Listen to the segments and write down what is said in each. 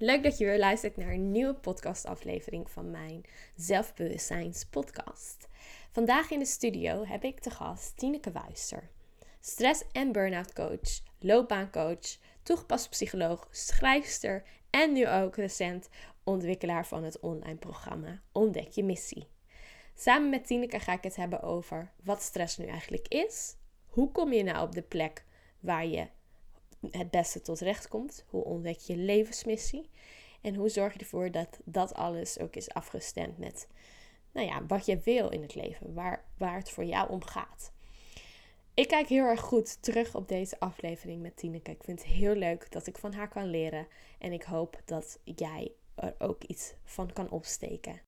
Leuk dat je weer luistert naar een nieuwe podcastaflevering van mijn Zelfbewustzijnspodcast. Vandaag in de studio heb ik te gast Tineke Wuister. Stress- en burn-out coach, loopbaancoach, toegepast psycholoog, schrijfster en nu ook recent ontwikkelaar van het online programma Ontdek je missie. Samen met Tineke ga ik het hebben over wat stress nu eigenlijk is. Hoe kom je nou op de plek waar je het beste tot recht komt? Hoe ontdek je levensmissie? En hoe zorg je ervoor dat dat alles ook is afgestemd met nou ja, wat je wil in het leven, waar, waar het voor jou om gaat. Ik kijk heel erg goed terug op deze aflevering met Tineke. Ik vind het heel leuk dat ik van haar kan leren. En ik hoop dat jij er ook iets van kan opsteken.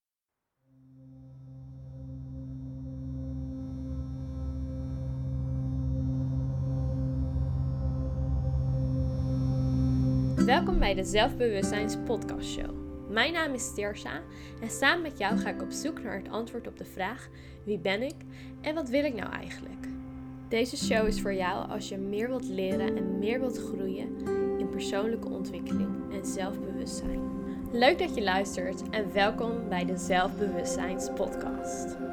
Welkom bij de Zelfbewustzijns Podcast Show. Mijn naam is Teersa en samen met jou ga ik op zoek naar het antwoord op de vraag: wie ben ik en wat wil ik nou eigenlijk? Deze show is voor jou als je meer wilt leren en meer wilt groeien in persoonlijke ontwikkeling en zelfbewustzijn. Leuk dat je luistert en welkom bij de Zelfbewustzijns Podcast.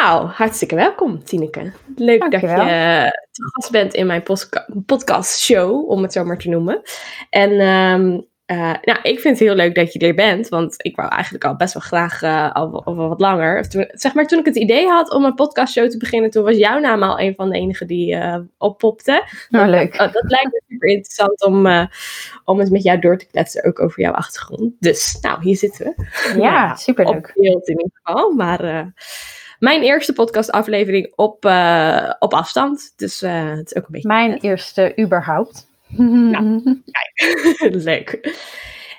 Nou, hartstikke welkom, Tineke. Leuk dat je te gast bent in mijn postka- podcast-show, om het zo maar te noemen. En eh, nou, ik vind het heel leuk dat je er bent, want ik wou eigenlijk al best wel graag eh, al, wat langer. Toen, zeg maar, toen ik het idee had om een podcastshow te beginnen, toen was jouw naam al een van de enigen die eh, oppopte. Nou, leuk. Dat lijkt me super interessant om, eh, om eens met jou door te kletsen, ook over jouw achtergrond. Dus, nou, hier zitten we. Ja, op superleuk. beeld in ieder geval. Maar eh, mijn eerste podcastaflevering op, eh, op afstand. Dus eh, het is ook een beetje Mijn eerste überhaupt. leuk.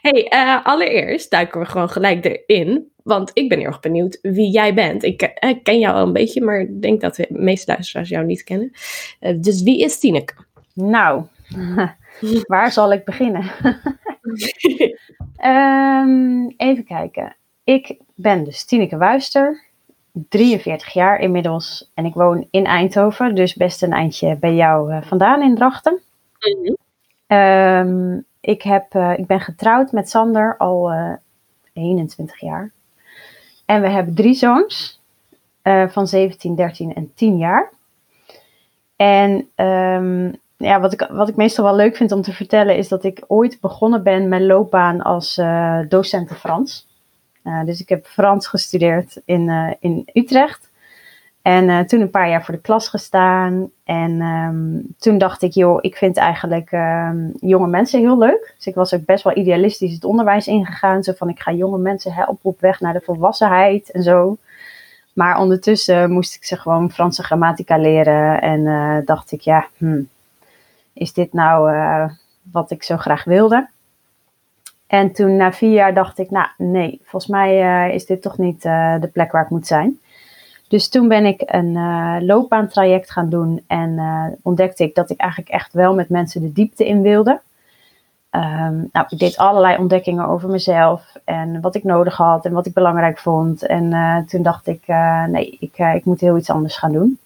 hey, eh, allereerst duiken we gewoon gelijk erin. Want ik ben heel erg benieuwd wie jij bent. Ik ik ken jou al een beetje, maar ik denk dat de meeste luisteraars jou niet kennen. Dus wie is Tineke? Nou, waar zal ik beginnen? Ehm, even kijken. Ik ben dus Tineke Wuister, 43 jaar inmiddels. En ik woon in Eindhoven, dus best een eindje bij jou eh, vandaan in Drachten. Ehm, ik, heb, eh, ik ben getrouwd met Sander al eh 21 jaar. En we hebben drie zoons eh, van 17, 13 en 10 jaar. En ehm, ja, wat, ik, wat ik meestal wel leuk vind om te vertellen is dat ik ooit begonnen ben met loopbaan als eh docent Frans. Eh, dus ik heb Frans gestudeerd in, eh, in Utrecht. En eh, toen een paar jaar voor de klas gestaan. En ehm, toen dacht ik, joh, ik vind eigenlijk ehm, jonge mensen heel leuk. Dus ik was ook best wel idealistisch het onderwijs ingegaan. Zo van, ik ga jonge mensen helpen op weg naar de volwassenheid en zo. Maar ondertussen moest ik ze gewoon Franse grammatica leren. En dacht ik, ja, hmm, is dit nou wat ik zo graag wilde? En toen na vier jaar dacht ik, nou nee, volgens mij eh, is dit toch niet eh, de plek waar ik moet zijn. Dus toen ben ik een eh, loopbaantraject gaan doen en ontdekte ik dat ik eigenlijk echt wel met mensen de diepte in wilde. Ehm, nou, ik deed allerlei ontdekkingen over mezelf en wat ik nodig had en wat ik belangrijk vond. En toen dacht ik, nee, ik, ik moet heel iets anders gaan doen.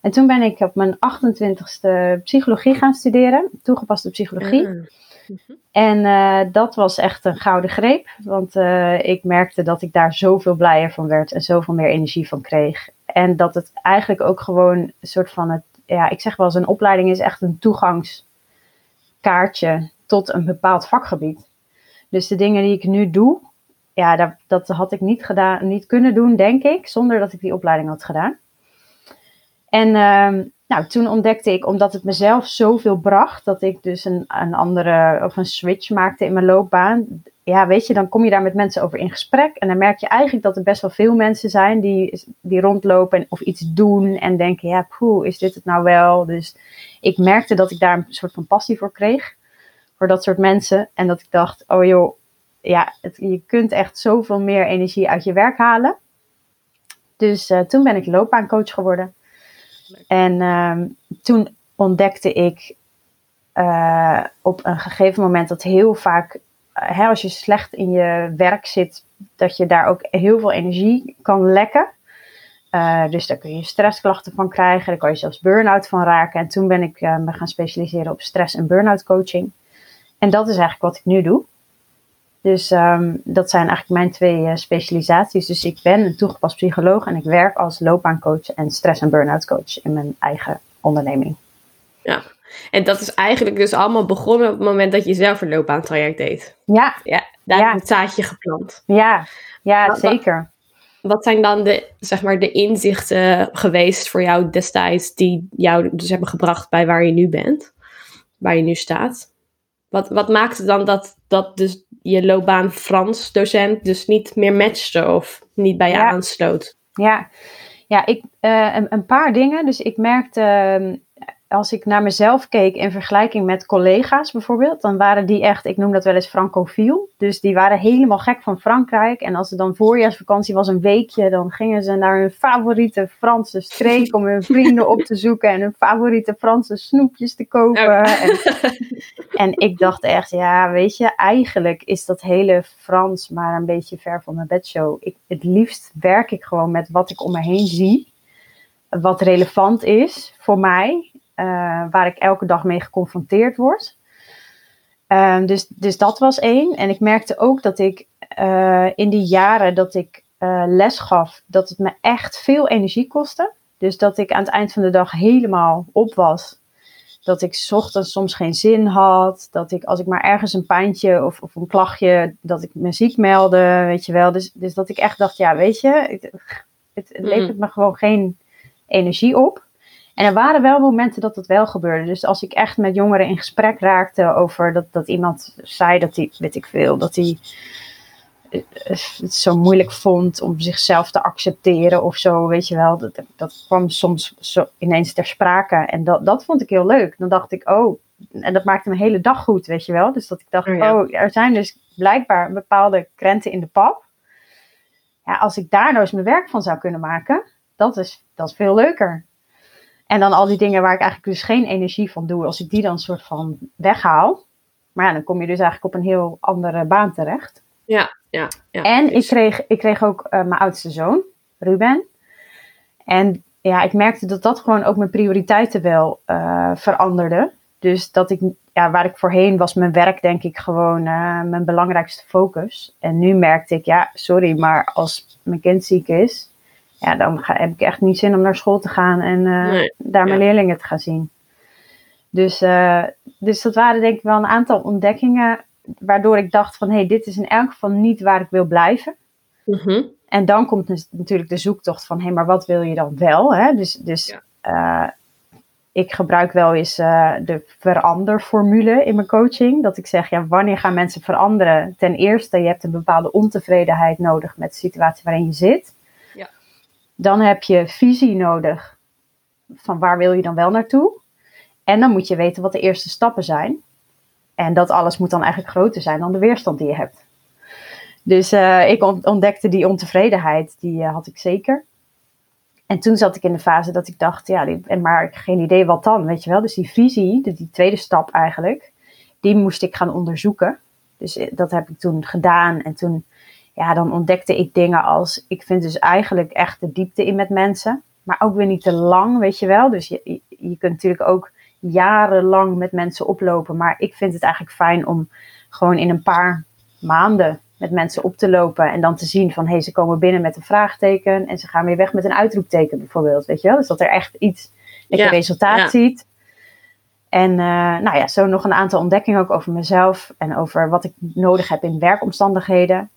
En toen ben ik op mijn 28ste psychologie gaan studeren, toegepaste psychologie. Ah. En eh, dat was echt een gouden greep. Want eh, ik merkte dat ik daar zoveel blijer van werd en zoveel meer energie van kreeg. En dat het eigenlijk ook gewoon een soort van het, ja, ik zeg wel eens, een opleiding is echt een toegangskaartje tot een bepaald vakgebied. Dus de dingen die ik nu doe, ja, dat, dat had ik niet, gedaan, niet kunnen doen, denk ik, zonder dat ik die opleiding had gedaan. En ehm, nou, toen ontdekte ik, omdat het mezelf zoveel bracht, dat ik dus een, een andere of een switch maakte in mijn loopbaan. Ja, weet je, dan kom je daar met mensen over in gesprek. En dan merk je eigenlijk dat er best wel veel mensen zijn die, die rondlopen en, of iets doen en denken, ja, poeh, is dit het nou wel? Dus ik merkte dat ik daar een soort van passie voor kreeg, voor dat soort mensen. En dat ik dacht, oh joh, ja, je kunt echt zoveel meer energie uit je werk halen. Dus eh, toen ben ik loopbaancoach geworden. En ehm, toen ontdekte ik eh, op een gegeven moment dat heel vaak, eh, hè, als je slecht in je werk zit, dat je daar ook heel veel energie kan lekken. Uh, dus daar kun je stressklachten van krijgen. Daar kan je zelfs burn-out van raken. En toen ben ik me gaan specialiseren op stress- en burn-out coaching. En dat is eigenlijk wat ik nu doe. Dus um, dat zijn eigenlijk mijn twee uh, specialisaties. Dus ik ben een toegepast psycholoog en ik werk als loopbaancoach en stress- en burn-out coach in mijn eigen onderneming. Ja, en dat is eigenlijk dus allemaal begonnen op het moment dat je zelf een loopbaantraject deed. Ja. Ja, daar ja. heb je het zaadje geplant. Ja, ja wat, zeker. Wat, wat zijn dan de, zeg maar, de inzichten geweest voor jou destijds die jou dus hebben gebracht bij waar je nu bent? Waar je nu staat? Wat, wat maakte dan dat, dat dus je loopbaan Frans docent dus niet meer matchte of niet bij je Ja. aansloot? Ja, ja ik, eh, een, een paar dingen. Dus ik merkte, ehm, als ik naar mezelf keek in vergelijking met collega's bijvoorbeeld, dan waren die echt, ik noem dat wel eens francofiel. Dus die waren helemaal gek van Frankrijk. En als er dan voorjaarsvakantie was, een weekje, dan gingen ze naar hun favoriete Franse streek om hun vrienden op te zoeken en hun favoriete Franse snoepjes te kopen. Oh. En, en ik dacht echt, ja, weet je, eigenlijk is dat hele Frans maar een beetje ver van mijn bedshow. Ik, het liefst werk ik gewoon met wat ik om me heen zie, wat relevant is voor mij, waar ik elke dag mee geconfronteerd word. Uh, dus, dus dat was één. En ik merkte ook dat ik uh, in die jaren dat ik uh, les gaf, dat het me echt veel energie kostte. Dus dat ik aan het eind van de dag helemaal op was dat ik 's ochtends soms geen zin had. Dat ik als ik maar ergens een pijntje of, of een klachtje, dat ik me ziek meldde, weet je wel. Dus, dus dat ik echt dacht, ja, weet je, het, het, het levert me gewoon geen energie op. En er waren wel momenten dat dat wel gebeurde. Dus als ik echt met jongeren in gesprek raakte over dat, dat iemand zei dat hij, weet ik veel, dat hij het zo moeilijk vond om zichzelf te accepteren of zo, weet je wel. Dat, dat kwam soms zo ineens ter sprake en dat, dat vond ik heel leuk. Dan dacht ik, oh, en dat maakte mijn hele dag goed, weet je wel. Dus dat ik dacht, oh, ja. oh er zijn dus blijkbaar bepaalde krenten in de pap. Ja, als ik daar nou eens mijn werk van zou kunnen maken, dat is, dat is veel leuker. En dan al die dingen waar ik eigenlijk dus geen energie van doe, als ik die dan soort van weghaal. Maar ja, dan kom je dus eigenlijk op een heel andere baan terecht. Ja, ja. ja en ik kreeg, ik kreeg ook uh, mijn oudste zoon, Ruben. En ja, ik merkte dat dat gewoon ook mijn prioriteiten wel uh, veranderde. Dus dat ik, ja, waar ik voorheen was mijn werk denk ik gewoon uh, mijn belangrijkste focus. En nu merkte ik, ja, sorry, maar als mijn kind ziek is, ja, dan ga, heb ik echt niet zin om naar school te gaan en nee, daar mijn ja. leerlingen te gaan zien. Dus, dus dat waren denk ik wel een aantal ontdekkingen waardoor ik dacht van, hé, hey, dit is in elk geval niet waar ik wil blijven. Mm -hmm. En dan komt natuurlijk de zoektocht van, hé, hey, maar wat wil je dan wel? Hè? Dus, dus ja. uh, ik gebruik wel eens de veranderformule in mijn coaching. Dat ik zeg, ja, wanneer gaan mensen veranderen? Ten eerste, je hebt een bepaalde ontevredenheid nodig met de situatie waarin je zit. Dan heb je visie nodig van waar wil je dan wel naartoe? En dan moet je weten wat de eerste stappen zijn. En dat alles moet dan eigenlijk groter zijn dan de weerstand die je hebt. Dus uh, ik ontdekte die ontevredenheid, die uh, had ik zeker. En toen zat ik in de fase dat ik dacht, ja, die, maar ik geen idee wat dan, weet je wel. Dus die visie, die, die tweede stap eigenlijk, die moest ik gaan onderzoeken. Dus dat heb ik toen gedaan. En toen, ja, dan ontdekte ik dingen als, ik vind dus eigenlijk echt de diepte in met mensen. Maar ook weer niet te lang, weet je wel. Dus je, je, kunt natuurlijk ook jarenlang met mensen oplopen. Maar ik vind het eigenlijk fijn om gewoon in een paar maanden met mensen op te lopen. En dan te zien van, hé, hey, ze komen binnen met een vraagteken. En ze gaan weer weg met een uitroepteken bijvoorbeeld, weet je wel. Dus dat er echt iets, dat je ja, resultaat ja. ziet. En uh, nou ja, zo nog een aantal ontdekkingen ook over mezelf. En over wat ik nodig heb in werkomstandigheden.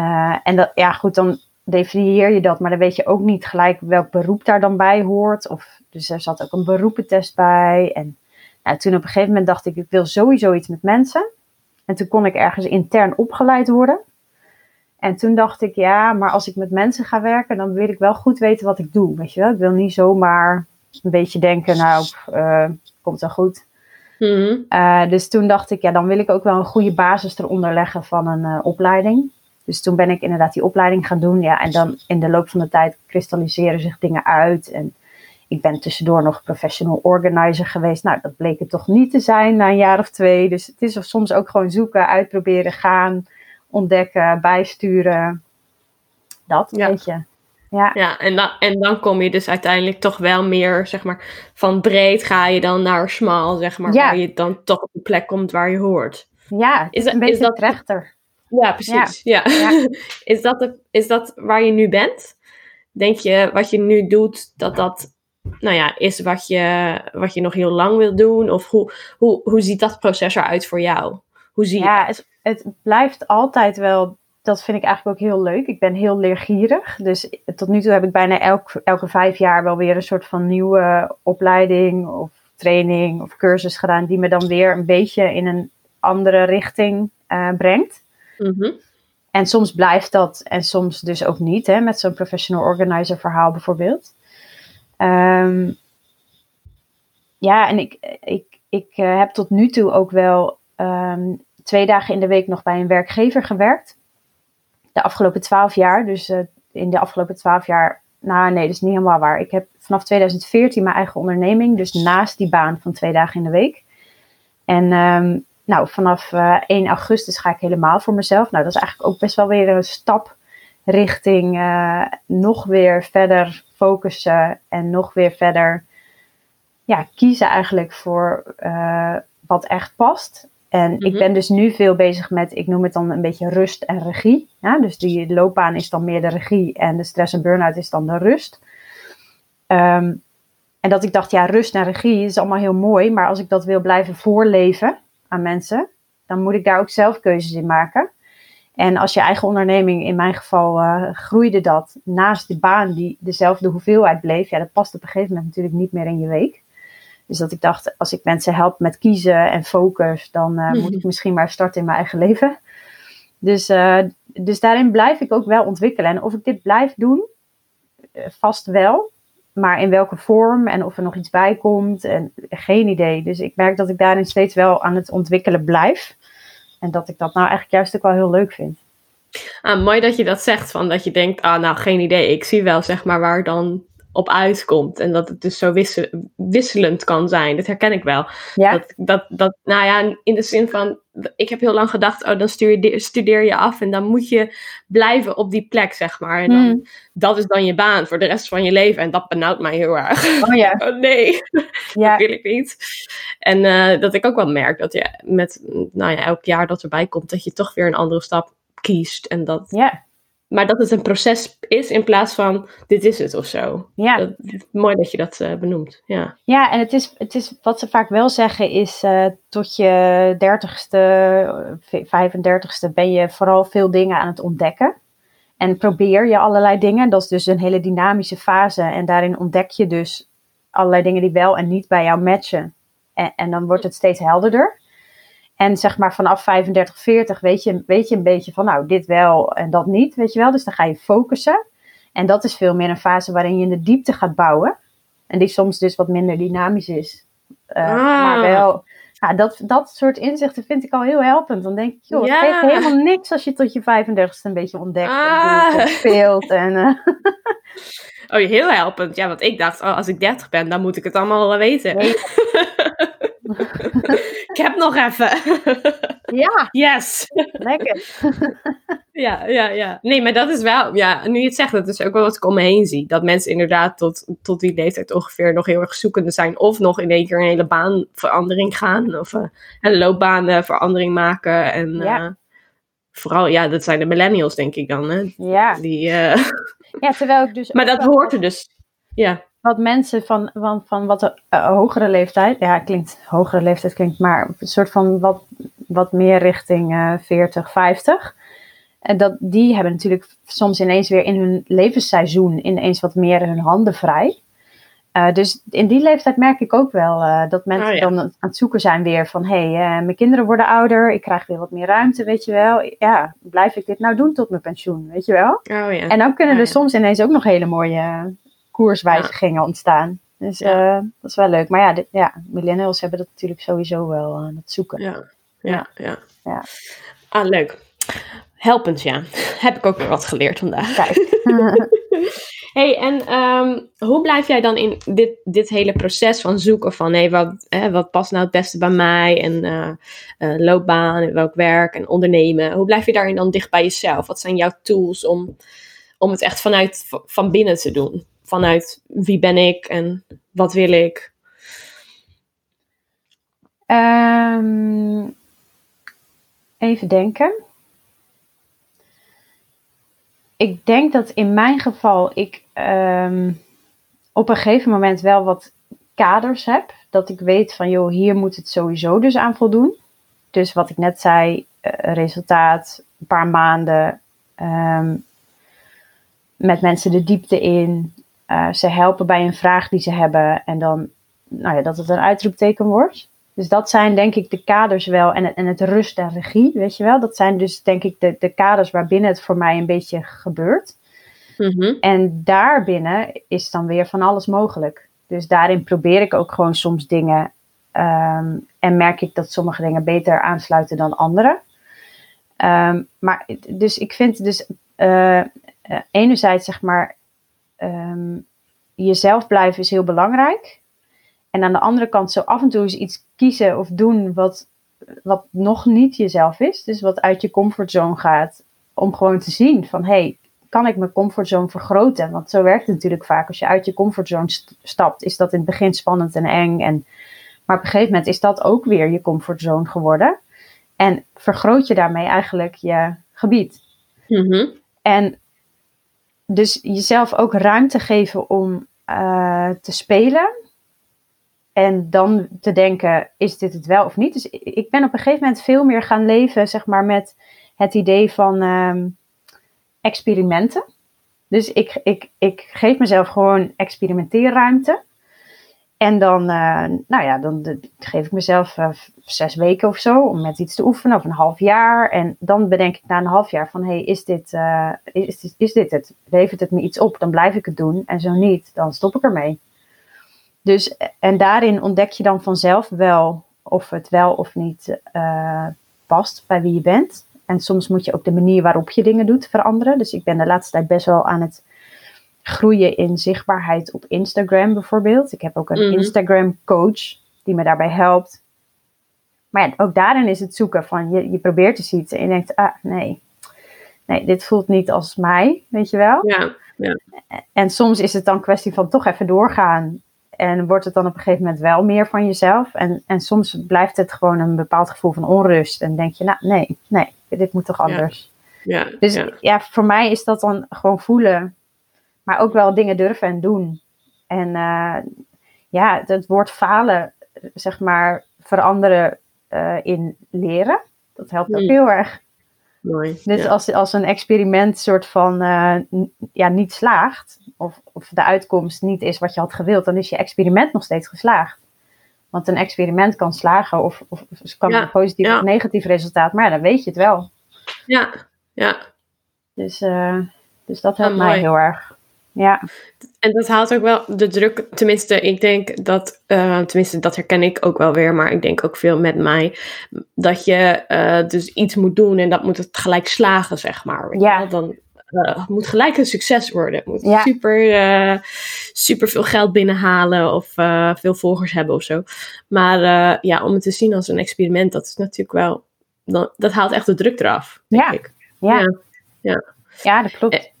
Uh, en dat, ja goed, dan definieer je dat. Maar dan weet je ook niet gelijk welk beroep daar dan bij hoort. Of dus er zat ook een beroepentest bij. En nou, toen op een gegeven moment dacht ik, ik wil sowieso iets met mensen. En toen kon ik ergens intern opgeleid worden. En toen dacht ik, ja, maar als ik met mensen ga werken, dan wil ik wel goed weten wat ik doe. Weet je wel? Ik wil niet zomaar een beetje denken, nou, uh, komt wel goed. Mm -hmm. uh, dus toen dacht ik, ja, dan wil ik ook wel een goede basis eronder leggen van een uh, opleiding. Dus toen ben ik inderdaad die opleiding gaan doen. Ja, en dan in de loop van de tijd kristalliseren zich dingen uit. En ik ben tussendoor nog professional organizer geweest. Nou, dat bleek het toch niet te zijn na een jaar of twee. Dus het is soms ook gewoon zoeken, uitproberen, gaan. ontdekken, bijsturen. Dat, Ja. weet je. Ja, Ja, en dan, en dan kom je dus uiteindelijk toch wel meer, zeg maar, van breed ga je dan naar smal, zeg maar, Ja. waar je dan toch op de plek komt waar je hoort. ja het Is is, dat- een is beetje dat- trechter. Ja, precies. Ja. Ja. is, dat de, is dat waar je nu bent? Denk je wat je nu doet, dat dat, nou ja, is wat je, wat je nog heel lang wil doen? Of hoe, hoe, hoe ziet dat proces eruit voor jou? Hoe zie je Ja, het, het blijft altijd wel, dat vind ik eigenlijk ook heel leuk. Ik ben heel leergierig. Dus tot nu toe heb ik bijna elk, elke vijf jaar wel weer een soort van nieuwe opleiding of training of cursus gedaan. Die me dan weer een beetje in een andere richting eh, brengt. Mhm. En soms blijft dat en soms dus ook niet. Hè, met zo'n professional organizer verhaal bijvoorbeeld. Ehm, ja, en ik, ik, ik eh, heb tot nu toe ook wel ehm, twee dagen in de week nog bij een werkgever gewerkt. De afgelopen twaalf jaar. Dus eh, in de afgelopen twaalf jaar. Nou, nee, dat is niet helemaal waar. Ik heb vanaf 2014 mijn eigen onderneming. Dus naast die baan van twee dagen in de week. En ehm, nou, vanaf eh, 1 augustus ga ik helemaal voor mezelf. Nou, dat is eigenlijk ook best wel weer een stap richting eh, nog weer verder focussen en nog weer verder ja, kiezen eigenlijk voor eh, wat echt past. En ik Mhm. ben dus nu veel bezig met, ik noem het dan een beetje rust en regie. Ja, dus die loopbaan is dan meer de regie en de stress en burn-out is dan de rust. Ehm, en dat ik dacht, ja, rust en regie is allemaal heel mooi, maar als ik dat wil blijven voorleven aan mensen, dan moet ik daar ook zelf keuzes in maken. En als je eigen onderneming, in mijn geval, eh, groeide dat naast de baan die dezelfde hoeveelheid bleef. Ja, dat past op een gegeven moment natuurlijk niet meer in je week. Dus dat ik dacht, als ik mensen help met kiezen en focus, dan eh, moet ik misschien maar starten in mijn eigen leven. Dus, eh, dus daarin blijf ik ook wel ontwikkelen. En of ik dit blijf doen, vast wel. Maar in welke vorm en of er nog iets bij komt, en, geen idee. Dus ik merk dat ik daarin steeds wel aan het ontwikkelen blijf. En dat ik dat nou eigenlijk juist ook wel heel leuk vind. Ah, mooi dat je dat zegt, van dat je denkt, ah, nou, geen idee. Ik zie wel, zeg maar, waar het dan op uitkomt. En dat het dus zo wissel- wisselend kan zijn. Dat herken ik wel. Ja, Dat, dat, dat, nou ja, in de zin van, ik heb heel lang gedacht, oh, dan studeer, studeer je af en dan moet je blijven op die plek, zeg maar. En dan, Hmm. dat is dan je baan voor de rest van je leven. En dat benauwt mij heel erg. oh ja. Oh nee, ja. dat wil ik niet. En eh, dat ik ook wel merk dat je met, nou ja, elk jaar dat erbij komt, dat je toch weer een andere stap kiest. En dat, Ja, maar dat het een proces is in plaats van, dit is het of zo. ja. Dat, mooi dat je dat eh, benoemt, ja. ja en het is, het is wat ze vaak wel zeggen is eh, tot je dertigste, eh, 35ste ben je vooral veel dingen aan het ontdekken. En probeer je allerlei dingen. Dat is dus een hele dynamische fase. En daarin ontdek je dus allerlei dingen die wel en niet bij jou matchen. En, en dan wordt het steeds helderder. En zeg maar vanaf 35, 40 weet je, weet je een beetje van nou dit wel en dat niet, weet je wel. Dus dan ga je focussen. En dat is veel meer een fase waarin je in de diepte gaat bouwen. En die soms dus wat minder dynamisch is. Eh, Ah. Maar wel, ja, dat, dat soort inzichten vind ik al heel helpend. Dan denk ik, joh, Ja. het geeft helemaal niks als je tot je 35ste een beetje ontdekt Ah. en speelt. En, eh, Oh, heel helpend. Ja, want ik dacht, oh, als ik 30 ben, dan moet ik het allemaal wel weten. Nee. ik heb nog even. ja, yes. lekker. Ja, ja, ja. Nee, maar dat is wel, ja, nu je het zegt, dat is ook wel wat ik om me heen zie. Dat mensen inderdaad tot, tot die leeftijd ongeveer nog heel erg zoekende zijn. Of nog in één keer een hele baanverandering gaan. Of eh, een loopbaanverandering maken. En Ja. eh, vooral, ja, dat zijn de millennials, denk ik dan. Hè? Ja. Die, eh, ja, terwijl ik dus maar dat hoort er dus. Ja. Wat mensen van, van, van wat uh, hogere leeftijd, ja, klinkt hogere leeftijd klinkt, maar een soort van wat, wat meer richting uh, 40, 50. En dat, die hebben natuurlijk soms ineens weer in hun levensseizoen ineens wat meer hun handen vrij. Uh, dus in die leeftijd merk ik ook wel uh, dat mensen Oh, ja. dan aan het zoeken zijn weer van hé, hey, uh, mijn kinderen worden ouder, ik krijg weer wat meer ruimte, weet je wel. Ja, blijf ik dit nou doen tot mijn pensioen, weet je wel? Oh ja. En dan kunnen Oh, er ja. soms ineens ook nog hele mooie koerswijzigingen ontstaan. Dus Ja. eh, dat is wel leuk. Maar ja, ja, millennials hebben dat natuurlijk sowieso wel aan het zoeken. Ja, ja, ja. Ja. Ah, leuk. helpend, ja. Heb ik ook weer wat geleerd vandaag. Kijk. hey, en ehm, hoe blijf jij dan in dit, dit hele proces van zoeken van hey, wat, wat past nou het beste bij mij en uh, uh, loopbaan, welk werk en ondernemen? Hoe blijf je daarin dan dicht bij jezelf? Wat zijn jouw tools om, om het echt vanuit van binnen te doen? Vanuit wie ben ik en wat wil ik? Um, even denken. Ik denk dat in mijn geval ik um, op een gegeven moment wel wat kaders heb. Dat ik weet van, joh, hier moet het sowieso dus aan voldoen. Dus wat ik net zei, uh, resultaat, een paar maanden, um, met mensen de diepte in. Uh, ze helpen bij een vraag die ze hebben en dan, nou ja, dat het een uitroepteken wordt. Dus dat zijn denk ik de kaders wel. En, en het rust en regie, weet je wel. Dat zijn dus denk ik de, de kaders waarbinnen het voor mij een beetje gebeurt. Mm-hmm. En daarbinnen is dan weer van alles mogelijk. Dus daarin probeer ik ook gewoon soms dingen. Um, en merk ik dat sommige dingen beter aansluiten dan andere. Um, maar dus ik vind dus uh, uh, enerzijds zeg maar um, jezelf blijven is heel belangrijk. En aan de andere kant zo af en toe eens iets kiezen of doen wat, wat nog niet jezelf is. Dus wat uit je comfortzone gaat. Om gewoon te zien van hé, hey, kan ik mijn comfortzone vergroten? Want zo werkt het natuurlijk vaak. Als je uit je comfortzone stapt, is dat in het begin spannend en eng. En, maar op een gegeven moment is dat ook weer je comfortzone geworden. En vergroot je daarmee eigenlijk je gebied. Mm-hmm. En dus jezelf ook ruimte geven om uh, te spelen. En dan te denken, is dit het wel of niet? Dus ik ben op een gegeven moment veel meer gaan leven, zeg maar, met het idee van um, experimenten. Dus ik, ik, ik geef mezelf gewoon experimenteerruimte. En dan, uh, nou ja, dan geef ik mezelf uh, zes weken of zo om met iets te oefenen, of een half jaar. En dan bedenk ik na een half jaar van, hé, hey, is, dit, uh, is, is dit het? Levert het me iets op? Dan blijf ik het doen. En zo niet, dan stop ik ermee. Dus, en daarin ontdek je dan vanzelf wel of het wel of niet past bij wie je bent. En soms moet je ook de manier waarop je dingen doet veranderen. Dus ik ben de laatste tijd best wel aan het groeien in zichtbaarheid op Instagram bijvoorbeeld. Ik heb ook een Mhm. Instagram coach die me daarbij helpt. Maar ja, ook daarin is het zoeken van je, je probeert dus iets en je denkt, ah nee, nee, dit voelt niet als mij, weet je wel. Ja, ja. En soms is het dan kwestie van toch even doorgaan. En wordt het dan op een gegeven moment wel meer van jezelf. En, en soms blijft het gewoon een bepaald gevoel van onrust. En denk je, nou nee, nee, dit moet toch anders. ja, Dus ja. ja. voor mij is dat dan gewoon voelen. Maar ook wel dingen durven en doen. En uh, ja, het woord falen, zeg maar, veranderen uh, in leren. Dat helpt ook Hmm. heel erg. Mooi. Dus ja. als, als een experiment soort van uh, ja, niet slaagt, of, of de uitkomst niet is wat je had gewild, dan is je experiment nog steeds geslaagd. Want een experiment kan slagen of, of, of kan Ja, een positief ja. of negatief resultaat, maar ja, dan weet je het wel. Ja, ja. Dus, uh, dus dat helpt mij heel erg. Ja, En dat haalt ook wel de druk, tenminste, ik denk dat, uh, tenminste, dat herken ik ook wel weer, maar ik denk ook veel met mij, dat je uh, dus iets moet doen en dat moet het gelijk slagen, zeg maar. Ja. Dan uh, moet gelijk een succes worden. Moet Ja. super, eh, super veel geld binnenhalen of eh, veel volgers hebben of zo. Maar eh, ja, om het te zien als een experiment, dat is natuurlijk wel, dan, dat haalt echt de druk eraf, denk Ja. ik. ja. Ja. Ja. ja dat klopt.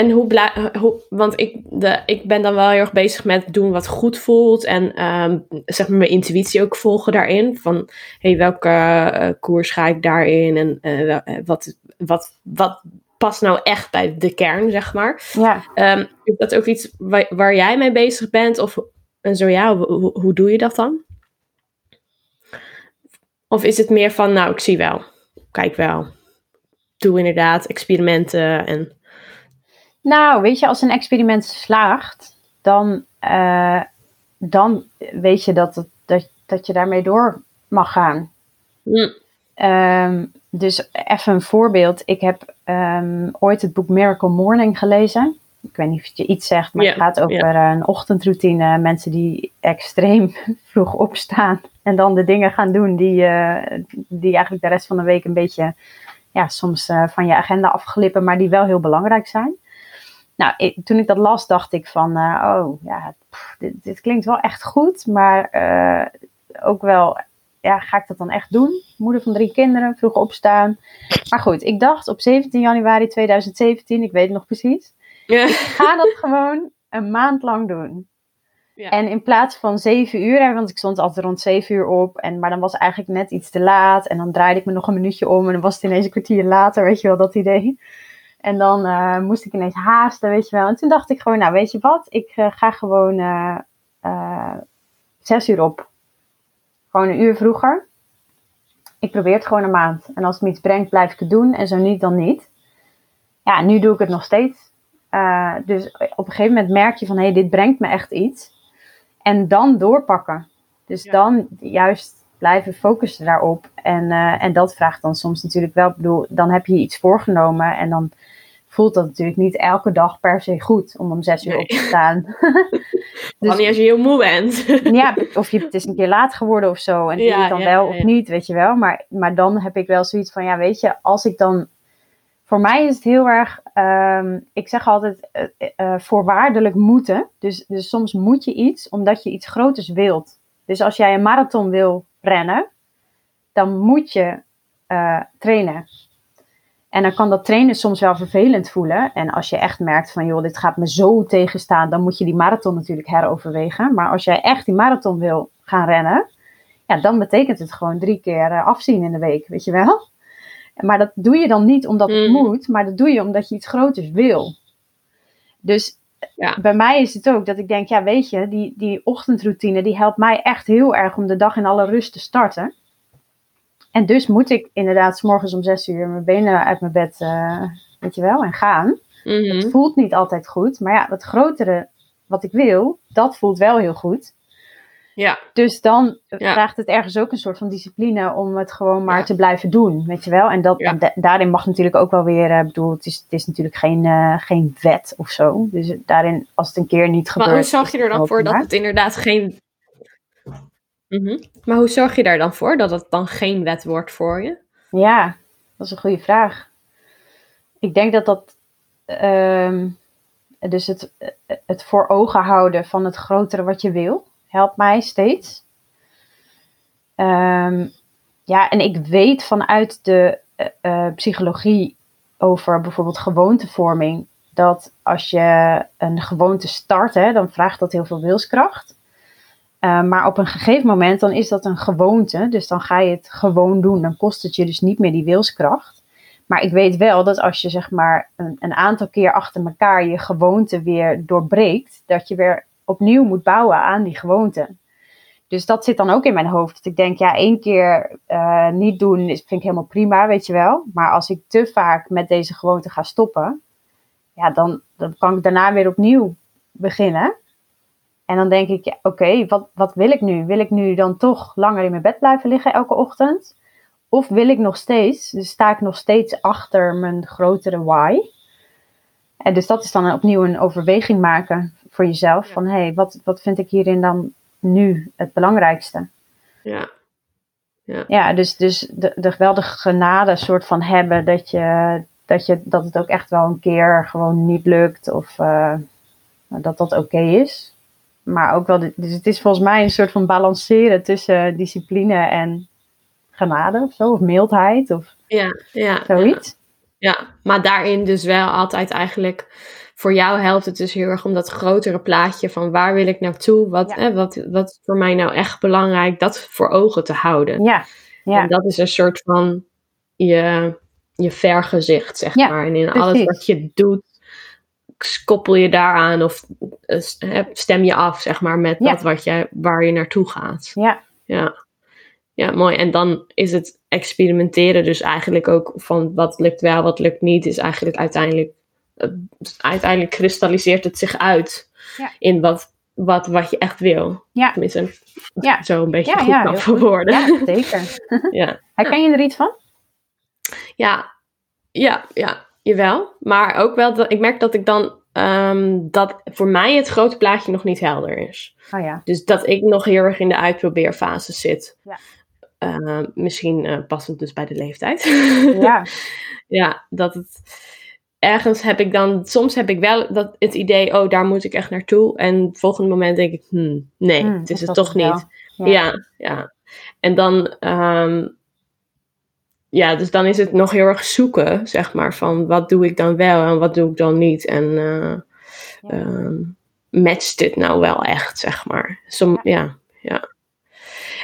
En hoe want ik, de, ik ben dan wel heel erg bezig met doen wat goed voelt. En ehm, zeg maar mijn intuïtie ook volgen daarin. Van hey, welke eh, koers ga ik daarin? En eh, eh, wat, wat, wat past nou echt bij de kern, zeg maar. Ja. Ehm, is dat ook iets waar, waar jij mee bezig bent? Of en zo ja, hoe- hoe doe je dat dan? Of is het meer van, nou, ik zie wel. Kijk wel. Doe inderdaad experimenten en... Nou, weet je, als een experiment slaagt, dan, uh, dan weet je dat, het, dat, dat je daarmee door mag gaan. Mm. Um, dus even een voorbeeld. Ik heb um, ooit het boek Miracle Morning gelezen. Ik weet niet of het je iets zegt, maar het gaat over ja. een ochtendroutine. Mensen die extreem vroeg opstaan en dan de dingen gaan doen die, uh, die eigenlijk de rest van de week een beetje ja, soms van je agenda afglippen, maar die wel heel belangrijk zijn. Nou, ik, toen ik dat las, dacht ik van, oh ja, dit, dit, klinkt wel echt goed, maar ook wel ja, ga ik dat dan echt doen? Moeder van drie kinderen, vroeg opstaan. Maar goed, ik dacht op 17 januari 2017, ik weet het nog precies. Ja. Ik ga dat gewoon een maand lang doen. Ja. En in plaats van zeven uur, want ik stond altijd rond zeven uur op, en, maar dan was het eigenlijk net iets te laat. En dan draaide ik me nog een minuutje om en dan was het ineens een kwartier later, weet je wel, dat idee. En dan uh, moest ik ineens haasten, weet je wel. En toen dacht ik gewoon, nou weet je wat, ik uh, ga gewoon uh, zes uur op. Gewoon een uur vroeger. Ik probeer het gewoon een maand. En als het me iets brengt, blijf ik het doen. En zo niet, dan niet. Ja, nu doe ik het nog steeds. Dus op een gegeven moment merk je van, hé, hey, dit brengt me echt iets. En dan doorpakken. Dus dan juist blijven focussen daarop. En, uh, en dat vraagt dan soms natuurlijk wel, ik bedoel, dan heb je iets voorgenomen en dan voelt dat natuurlijk niet elke dag per se goed om om zes uur op te staan. dus, Wanneer als je heel moe bent. ja, of je, het is een keer laat geworden of zo. En ja, dan wel of niet, weet je wel. Maar, maar dan heb ik wel zoiets van, ja, weet je, als ik dan... Voor mij is het heel erg, ehm, ik zeg altijd, uh, uh, voorwaardelijk moeten. Dus, dus soms moet je iets omdat je iets groters wilt. Dus als jij een marathon wil rennen, dan moet je trainen. En dan kan dat trainen soms wel vervelend voelen. En als je echt merkt van, joh, dit gaat me zo tegenstaan, dan moet je die marathon natuurlijk heroverwegen. Maar als jij echt die marathon wil gaan rennen, ja, dan betekent het gewoon drie keer eh, afzien in de week, weet je wel. Maar dat doe je dan niet omdat het mm. moet, maar dat doe je omdat je iets groters wil. Dus ja. bij mij is het ook dat ik denk, ja, weet je, die, die ochtendroutine, die helpt mij echt heel erg om de dag in alle rust te starten. En dus moet ik inderdaad s morgens om zes uur mijn benen uit mijn bed, uh, weet je wel, en gaan. Mm Het voelt niet altijd goed, maar ja, het grotere wat ik wil, dat voelt wel heel goed. Ja. Dus dan vraagt het ergens ook een soort van discipline om het gewoon maar te blijven doen, weet je wel. En dat, daarin mag natuurlijk ook wel weer, uh, bedoel, het is, het is natuurlijk geen, uh, geen wet of zo. Dus daarin, als het een keer niet gebeurt... Maar hoe zorg je er dan voor dat het inderdaad geen Mhm. Maar hoe zorg je daar dan voor dat het dan geen wet wordt voor je? Ja, dat is een goede vraag. Ik denk dat dat. Ehm, dus het, het voor ogen houden van het grotere wat je wil, helpt mij steeds. Ehm, ja, en ik weet vanuit de uh, uh, psychologie over bijvoorbeeld gewoontevorming dat als je een gewoonte start, hè, dan vraagt dat heel veel wilskracht. Uh, maar op een gegeven moment dan is dat een gewoonte. Dus dan ga je het gewoon doen. Dan kost het je dus niet meer die wilskracht. Maar ik weet wel dat als je zeg maar een, een aantal keer achter elkaar je gewoonte weer doorbreekt, dat je weer opnieuw moet bouwen aan die gewoonte. Dus dat zit dan ook in mijn hoofd. Dat ik denk, ja, één keer uh, niet doen is, vind ik helemaal prima, weet je wel. Maar als ik te vaak met deze gewoonte ga stoppen, ja, dan, dan kan ik daarna weer opnieuw beginnen. En dan denk ik, oké, wat, wat wil ik nu? Wil ik nu dan toch langer in mijn bed blijven liggen elke ochtend? Of wil ik nog steeds, dus sta ik nog steeds achter mijn grotere why? En dus dat is dan opnieuw een overweging maken voor jezelf. Van hé, hey, wat, wat vind ik hierin dan nu het belangrijkste? Ja. Ja, ja dus, dus de, de, wel de genade soort van hebben dat, je, dat, je, dat het ook echt wel een keer gewoon niet lukt. Of uh, dat dat oké is maar ook wel, dus het is volgens mij een soort van balanceren tussen discipline en genade of zo, of mildheid of ja, ja, zoiets. Ja. ja, maar daarin dus wel altijd eigenlijk, voor jou helpt het dus heel erg om dat grotere plaatje van waar wil ik naartoe, wat, hè, wat, wat voor mij nou echt belangrijk, dat voor ogen te houden. Ja, ja. En dat is een soort van je, je vergezicht, zeg maar. En in alles wat je doet, koppel je daaraan of eh, stem je af, zeg maar, met dat wat je, waar je naartoe gaat. Ja. ja. Ja, mooi. En dan is het experimenteren dus eigenlijk ook van wat lukt wel, wat lukt niet, is eigenlijk uiteindelijk, uh, uiteindelijk kristalliseert het zich uit ja. in wat, wat, wat je echt wil. Ja. Tenminste, ja. zo een beetje ja, goed ja, kan verwoorden. Ja, zeker. ja. Herken je er iets van? Ja, ja, ja. Jawel, maar ook wel dat ik merk dat ik dan ehm, dat voor mij het grote plaatje nog niet helder is. Oh ja. Dus dat ik nog heel erg in de uitprobeerfase zit. Ja. uh, misschien uh, passend dus bij de leeftijd. Ja. ja, dat het ergens heb ik dan, soms heb ik wel dat, het idee, oh, daar moet ik echt naartoe. En het volgende moment denk ik, hmm, nee, Hmm, het is het toch wel. niet. Ja. Ja, ja. En dan, ehm, ja, dus dan is het nog heel erg zoeken, zeg maar, van wat doe ik dan wel en wat doe ik dan niet. En eh Ja. ehm, matcht dit nou wel echt, zeg maar. Som, ja. ja,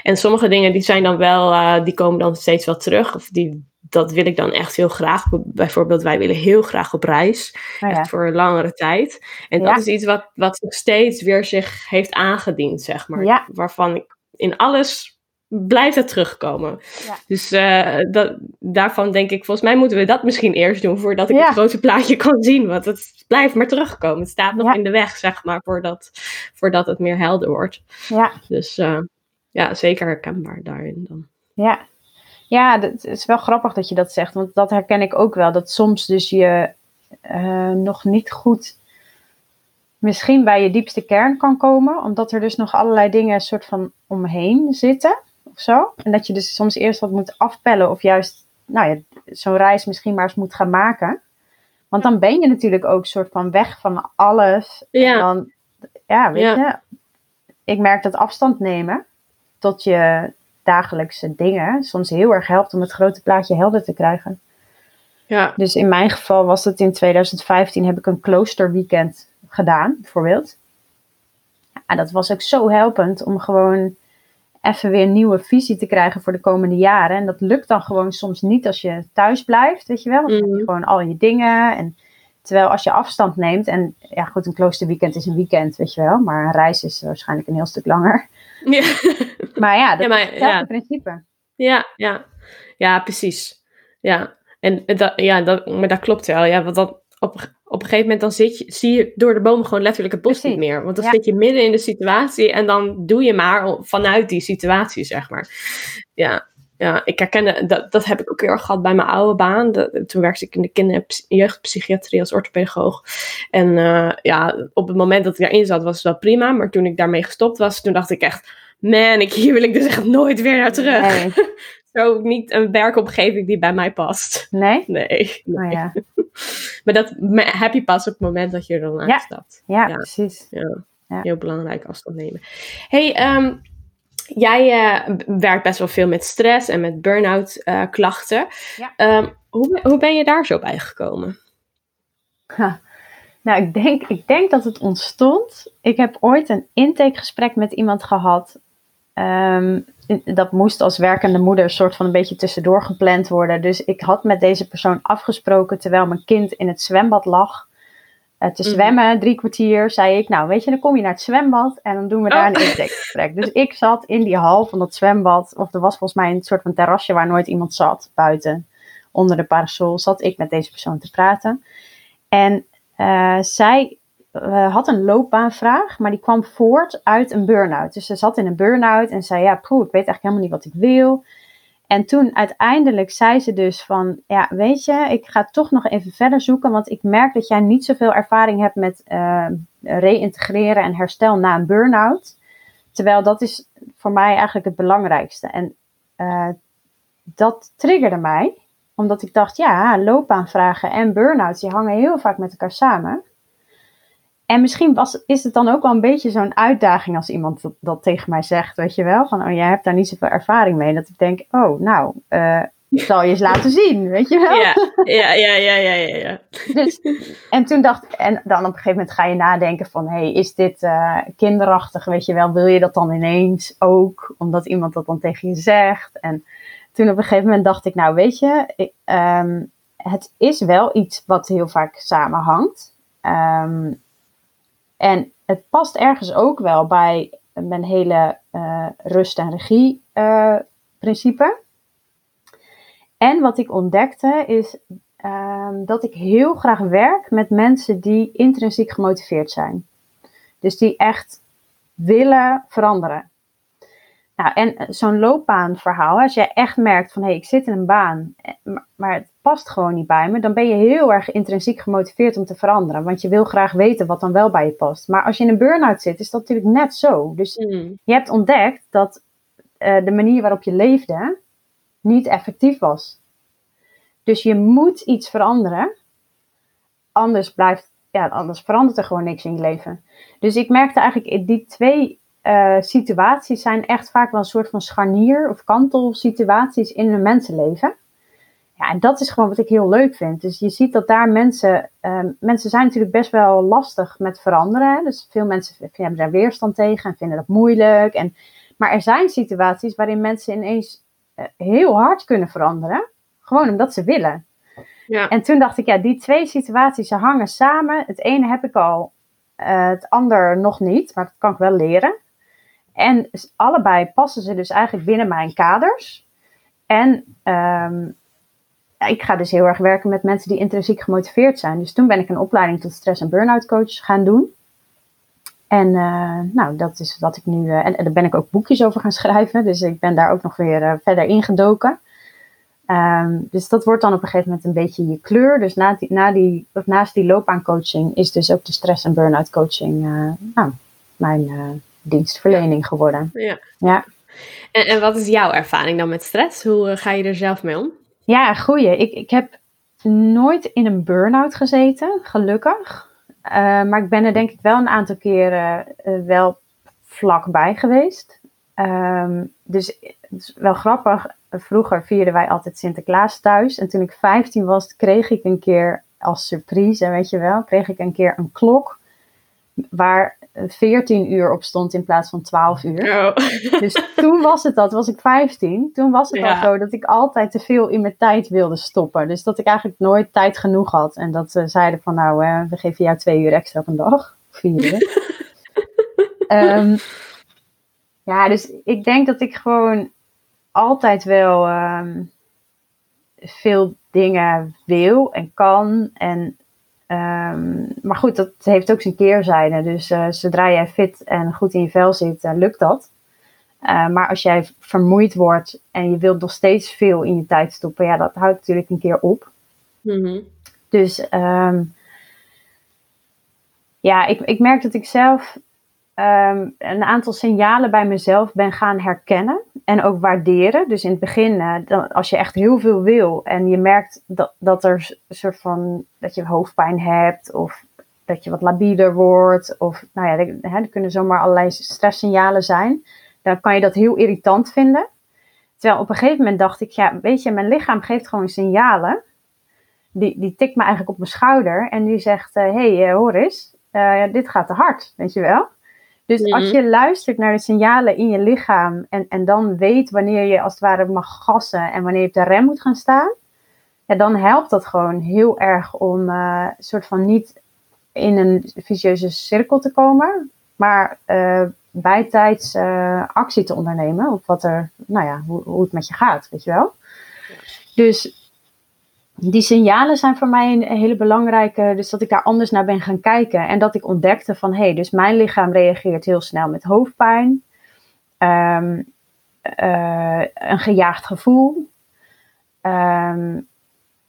En sommige dingen die zijn dan wel, eh, die komen dan steeds wel terug. Of die, dat wil ik dan echt heel graag. Bijvoorbeeld, wij willen heel graag op reis. Oh ja. Echt voor een langere tijd. En dat is iets wat, wat steeds weer zich heeft aangediend, zeg maar. Waarvan ik in alles blijft het terugkomen. Ja. Dus eh, dat, daarvan denk ik, volgens mij moeten we dat misschien eerst doen voordat ik Ja. het grote plaatje kan zien. Want het blijft maar terugkomen. Het staat nog Ja. in de weg, zeg maar, voordat, voordat het meer helder wordt. Ja. Dus eh, ja, zeker herkenbaar daarin dan. Ja. Ja, het is wel grappig dat je dat zegt, want dat herken ik ook wel. Dat soms dus je eh, nog niet goed misschien bij je diepste kern kan komen, omdat er dus nog allerlei dingen een soort van omheen zitten of zo. En dat je dus soms eerst wat moet afpellen of juist, nou ja, zo'n reis misschien maar eens moet gaan maken. Want dan ben je natuurlijk ook een soort van weg van alles. Ja. En dan, ja, weet Ja. je, ik merk dat afstand nemen tot je dagelijkse dingen soms heel erg helpt om het grote plaatje helder te krijgen. Ja, Dus in mijn geval was het in 2015 heb ik een kloosterweekend gedaan, bijvoorbeeld. En dat was ook zo helpend om gewoon even weer een nieuwe visie te krijgen voor de komende jaren. En dat lukt dan gewoon soms niet als je thuis blijft, weet je wel. Dan heb je Mhm. gewoon al je dingen. En terwijl als je afstand neemt, en ja goed, een kloosterweekend is een weekend, weet je wel. Maar een reis is waarschijnlijk een heel stuk langer. ja. Maar ja, dat Ja, maar- is hetzelfde ja. principe. Ja, ja. Ja, precies. Ja, en dat, ja, dat, maar dat klopt wel. Ja, want dan op, op een gegeven moment dan zit je, zie je door de bomen gewoon letterlijk het bos Precies. niet meer. Want dan Ja. zit je midden in de situatie en dan doe je maar vanuit die situatie, zeg maar. Ja, ja ik herkende, dat, dat heb ik ook heel erg gehad bij mijn oude baan. Toen werkte ik in de kinder- en jeugdpsychiatrie als orthopedagoog. En eh, ja, op het moment dat ik daarin zat was het wel prima. Maar toen ik daarmee gestopt was, toen dacht ik echt... Man, ik, hier wil ik dus echt nooit weer naar terug. Nee. Zo niet een werkomgeving die bij mij past. Nee? Nee. nee. Oh ja. Maar dat heb je pas op het moment dat je er dan uitstapt. Ja, Ja. precies. Ja. Heel belangrijk afstand nemen. hey, ehm, jij eh, werkt best wel veel met stress en met burn-out eh, klachten. Ja. Ehm, hoe, hoe ben je daar zo bij gekomen? Ha. Nou, ik denk, ik denk dat het ontstond. Ik heb ooit een intakegesprek met iemand gehad. Ehm, dat moest als werkende moeder een soort van een beetje tussendoor gepland worden. Dus ik had met deze persoon afgesproken terwijl mijn kind in het zwembad lag. eh, te Mhm. zwemmen, drie kwartier, zei ik, nou weet je, dan kom je naar het zwembad en dan doen we daar Oh. een intakegesprek. Dus ik zat in die hal van dat zwembad, of er was volgens mij een soort van terrasje waar nooit iemand zat, buiten, onder de parasol, zat ik met deze persoon te praten. En eh, zij eh, had een loopbaanvraag, maar die kwam voort uit een burn-out. Dus ze zat in een burn-out en zei, ja, poeh, ik weet eigenlijk helemaal niet wat ik wil. En toen uiteindelijk zei ze dus van, ja, weet je, ik ga toch nog even verder zoeken, want ik merk dat jij niet zoveel ervaring hebt met eh reïntegreren en herstel na een burn-out. Terwijl dat is voor mij eigenlijk het belangrijkste. En eh, dat triggerde mij, omdat ik dacht, ja, loopbaanvragen en burn-outs, die hangen heel vaak met elkaar samen. En misschien was, is het dan ook wel een beetje zo'n uitdaging als iemand dat, dat tegen mij zegt, weet je wel? Van, oh, jij hebt daar niet zoveel ervaring mee. Dat ik denk, oh, nou, eh, ik zal je eens laten zien, weet je wel? Ja, ja, ja, ja, ja, ja. ja. Dus, en toen dacht ik, en dan op een gegeven moment ga je nadenken van, hey, is dit eh, kinderachtig, weet je wel? Wil je dat dan ineens ook, omdat iemand dat dan tegen je zegt? En toen op een gegeven moment dacht ik, nou weet je, ik, ehm, het is wel iets wat heel vaak samenhangt. Ehm, en het past ergens ook wel bij mijn hele eh, rust- en regie eh. En wat ik ontdekte is ehm, dat ik heel graag werk met mensen die intrinsiek gemotiveerd zijn. Dus die echt willen veranderen. Nou, en zo'n loopbaanverhaal, als jij echt merkt van hé, hey, ik zit in een baan, eh, maar- maar het past gewoon niet bij me, dan ben je heel erg intrinsiek gemotiveerd om te veranderen. Want je wil graag weten wat dan wel bij je past. Maar als je in een burn-out zit, is dat natuurlijk net zo. Dus Mm. je hebt ontdekt dat eh, de manier waarop je leefde niet effectief was. Dus je moet iets veranderen. Anders, blijft, ja, anders verandert er gewoon niks in je leven. Dus ik merkte eigenlijk, die twee uh, situaties zijn echt vaak wel een soort van scharnier of kantelsituaties in een mensenleven. Ja, en dat is gewoon wat ik heel leuk vind. Dus je ziet dat daar mensen, uh, mensen zijn natuurlijk best wel lastig met veranderen. Dus veel mensen hebben daar weerstand tegen en vinden dat moeilijk. En, maar er zijn situaties waarin mensen ineens uh, heel hard kunnen veranderen. Gewoon omdat ze willen. Ja. En toen dacht ik, ja, die twee situaties ze hangen samen. Het ene heb ik al, uh, het ander nog niet, maar dat kan ik wel leren. En allebei passen ze dus eigenlijk binnen mijn kaders. En um, ik ga dus heel erg werken met mensen die intrinsiek gemotiveerd zijn. Dus toen ben ik een opleiding tot stress- en burn-out coach gaan doen. En uh, nou, dat is wat ik nu. Uh, en, en, daar ben ik ook boekjes over gaan schrijven. Dus ik ben daar ook nog weer uh, verder ingedoken. Um, dus dat wordt dan op een gegeven moment een beetje je kleur. Dus na die, na die, naast die loopbaancoaching is dus ook de stress- en burn-out coaching nou, mijn dienstverlening geworden. Ja. ja. En, en wat is jouw ervaring dan met stress? Hoe ga je er zelf mee om? Ja, goeie. Ik, ik heb nooit in een burn-out gezeten, gelukkig. Uh, maar ik ben er denk ik wel een aantal keren uh, wel vlakbij geweest. Um, dus het is wel grappig. Vroeger vierden wij altijd Sinterklaas thuis. En toen ik 15 was, kreeg ik een keer als surprise, weet je wel, kreeg ik een keer een klok waar 14 uur op stond in plaats van 12 uur. Oh. Dus toen was het dat, was ik 15. Toen was het al zo dat ik altijd te veel in mijn tijd wilde stoppen. Dus dat ik eigenlijk nooit tijd genoeg had. En dat ze zeiden van nou, uh, we geven jou twee uur extra op een dag. Vier uur. um, ja, dus ik denk dat ik gewoon altijd wel um, veel dingen wil en kan. En Um, maar goed, dat heeft ook zijn keerzijde. Dus uh, zodra jij fit en goed in je vel zit, uh, lukt dat. Uh, maar als jij vermoeid wordt en je wilt nog steeds veel in je tijd stoppen, ja, dat houdt natuurlijk een keer op. Mm -hmm. Dus um, ja, ik, ik merk dat ik zelf um, een aantal signalen bij mezelf ben gaan herkennen en ook waarderen. Dus in het begin, dan, als je echt heel veel wil en je merkt dat, dat er een soort van dat je hoofdpijn hebt of dat je wat labieler wordt of nou ja, er, kunnen zomaar allerlei stresssignalen zijn, dan kan je dat heel irritant vinden. Terwijl op een gegeven moment dacht ik, ja, weet je, mijn lichaam geeft gewoon signalen. Die, die tikt me eigenlijk op mijn schouder en die zegt, hé, uh, hey, uh, hoor eens, dit gaat te hard, weet je wel. Dus als mhm. je luistert naar de signalen in je lichaam en, en dan weet wanneer je als het ware mag gassen en wanneer je op de rem moet gaan staan, ja, dan helpt dat gewoon heel erg om uh, soort van niet in een vicieuze cirkel te komen, maar uh, bijtijds uh, actie te ondernemen op wat er, nou ja, hoe, hoe het met je gaat, weet je wel. Dus die signalen zijn voor mij een hele belangrijke. Dus dat ik daar anders naar ben gaan kijken. En dat ik ontdekte van hé, hey, dus mijn lichaam reageert heel snel met hoofdpijn. Um, uh, een gejaagd gevoel. Um,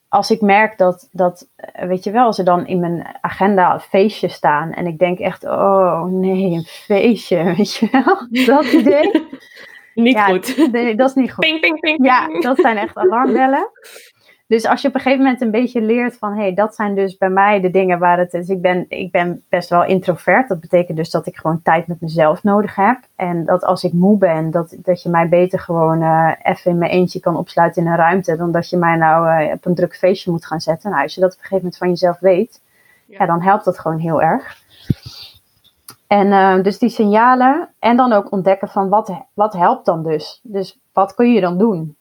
als ik merk dat, dat, weet je wel, als er dan in mijn agenda feestjes staan. En ik denk echt, oh nee, een feestje, weet je wel. Dat idee. niet ja, goed. Nee, dat is niet goed. Ping, ping, ping, ja, dat zijn echt alarmbellen. Dus als je op een gegeven moment een beetje leert van, hé, hey, dat zijn dus bij mij de dingen waar het is. Ik ben, ik ben best wel introvert. Dat betekent dus dat ik gewoon tijd met mezelf nodig heb. En dat als ik moe ben, dat, dat je mij beter gewoon uh, even in mijn eentje kan opsluiten in een ruimte. Dan dat je mij nou uh, op een druk feestje moet gaan zetten. Nou, als je dat op een gegeven moment van jezelf weet, ja, ja dan helpt dat gewoon heel erg. En uh, dus die signalen en dan ook ontdekken van wat, wat helpt dan dus. Dus wat kun je dan doen?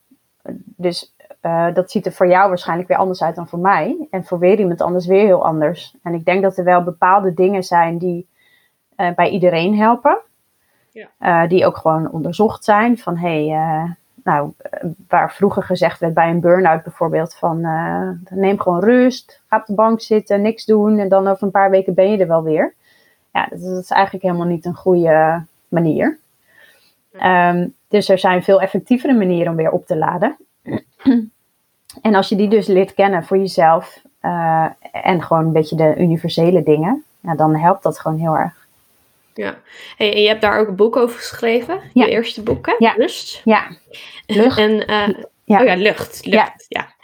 Dus uh, dat ziet er voor jou waarschijnlijk weer anders uit dan voor mij. En voor weer iemand anders weer heel anders. En ik denk dat er wel bepaalde dingen zijn die uh, bij iedereen helpen. Ja. Uh, die ook gewoon onderzocht zijn. Van hé, hey, nou, waar vroeger gezegd werd bij een burn-out bijvoorbeeld van neem gewoon rust, ga op de bank zitten, niks doen en dan over een paar weken ben je er wel weer. Ja, dat, dat is eigenlijk helemaal niet een goede manier. Um, dus er zijn veel effectievere manieren om weer op te laden. En als je die dus leert kennen voor jezelf uh, en gewoon een beetje de universele dingen, ja, dan helpt dat gewoon heel erg. Ja, hey, en je hebt daar ook een boek over geschreven, Ja. je eerste boek, hè? Ja. Lust. Ja, Lucht. En, eh, Ja. Oh ja, lucht. lucht. Ja.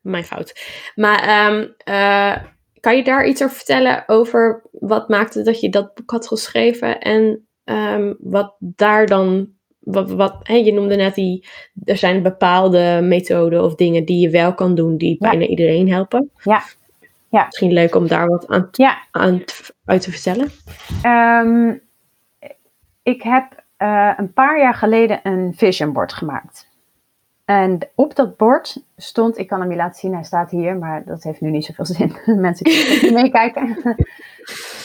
mijn fout. Maar ehm, eh, kan je daar iets over vertellen over wat maakte dat je dat boek had geschreven en ehm, wat daar dan, wat, wat hè, je noemde net die, er zijn bepaalde methoden of dingen die je wel kan doen die Ja. bijna iedereen helpen. Ja. Ja. Misschien leuk om daar wat aan, ja. aan uit te vertellen. Ehm, ik heb eh, een paar jaar geleden een vision board gemaakt. En op dat bord stond, ik kan hem je laten zien, hij staat hier, maar dat heeft nu niet zoveel zin. Mensen kunnen niet meekijken.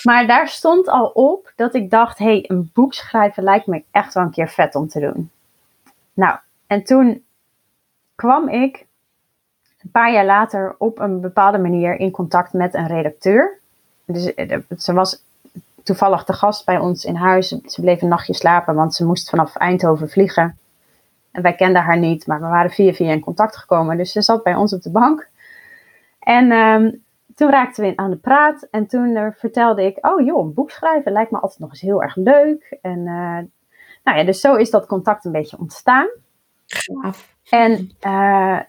Maar daar stond al op dat ik dacht, hé, hey, een boek schrijven lijkt me echt wel een keer vet om te doen. Nou, en toen kwam ik een paar jaar later op een bepaalde manier in contact met een redacteur. Dus eh, ze was toevallig te gast bij ons in huis. Ze bleef een nachtje slapen, want ze moest vanaf Eindhoven vliegen. En wij kenden haar niet, maar we waren via via in contact gekomen. Dus ze zat bij ons op de bank. En ehm, toen raakten we aan de praat. En toen eh, vertelde ik, oh joh, een boek schrijven lijkt me altijd nog eens heel erg leuk. En eh, nou ja, dus zo is dat contact een beetje ontstaan. Gaaf. En eh,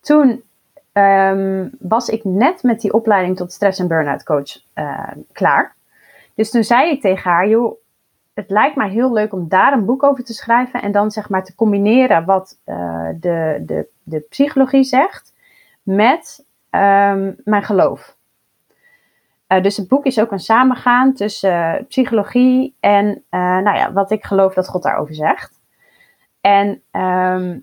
toen ehm, was ik net met die opleiding tot stress- en burn-out coach klaar. Dus toen zei ik tegen haar, joh, het lijkt mij heel leuk om daar een boek over te schrijven en dan zeg maar te combineren wat de, de, de psychologie zegt met ehm, mijn geloof. Eh, dus het boek is ook een samengaan tussen eh, psychologie en eh, nou ja, wat ik geloof dat God daarover zegt. En ehm,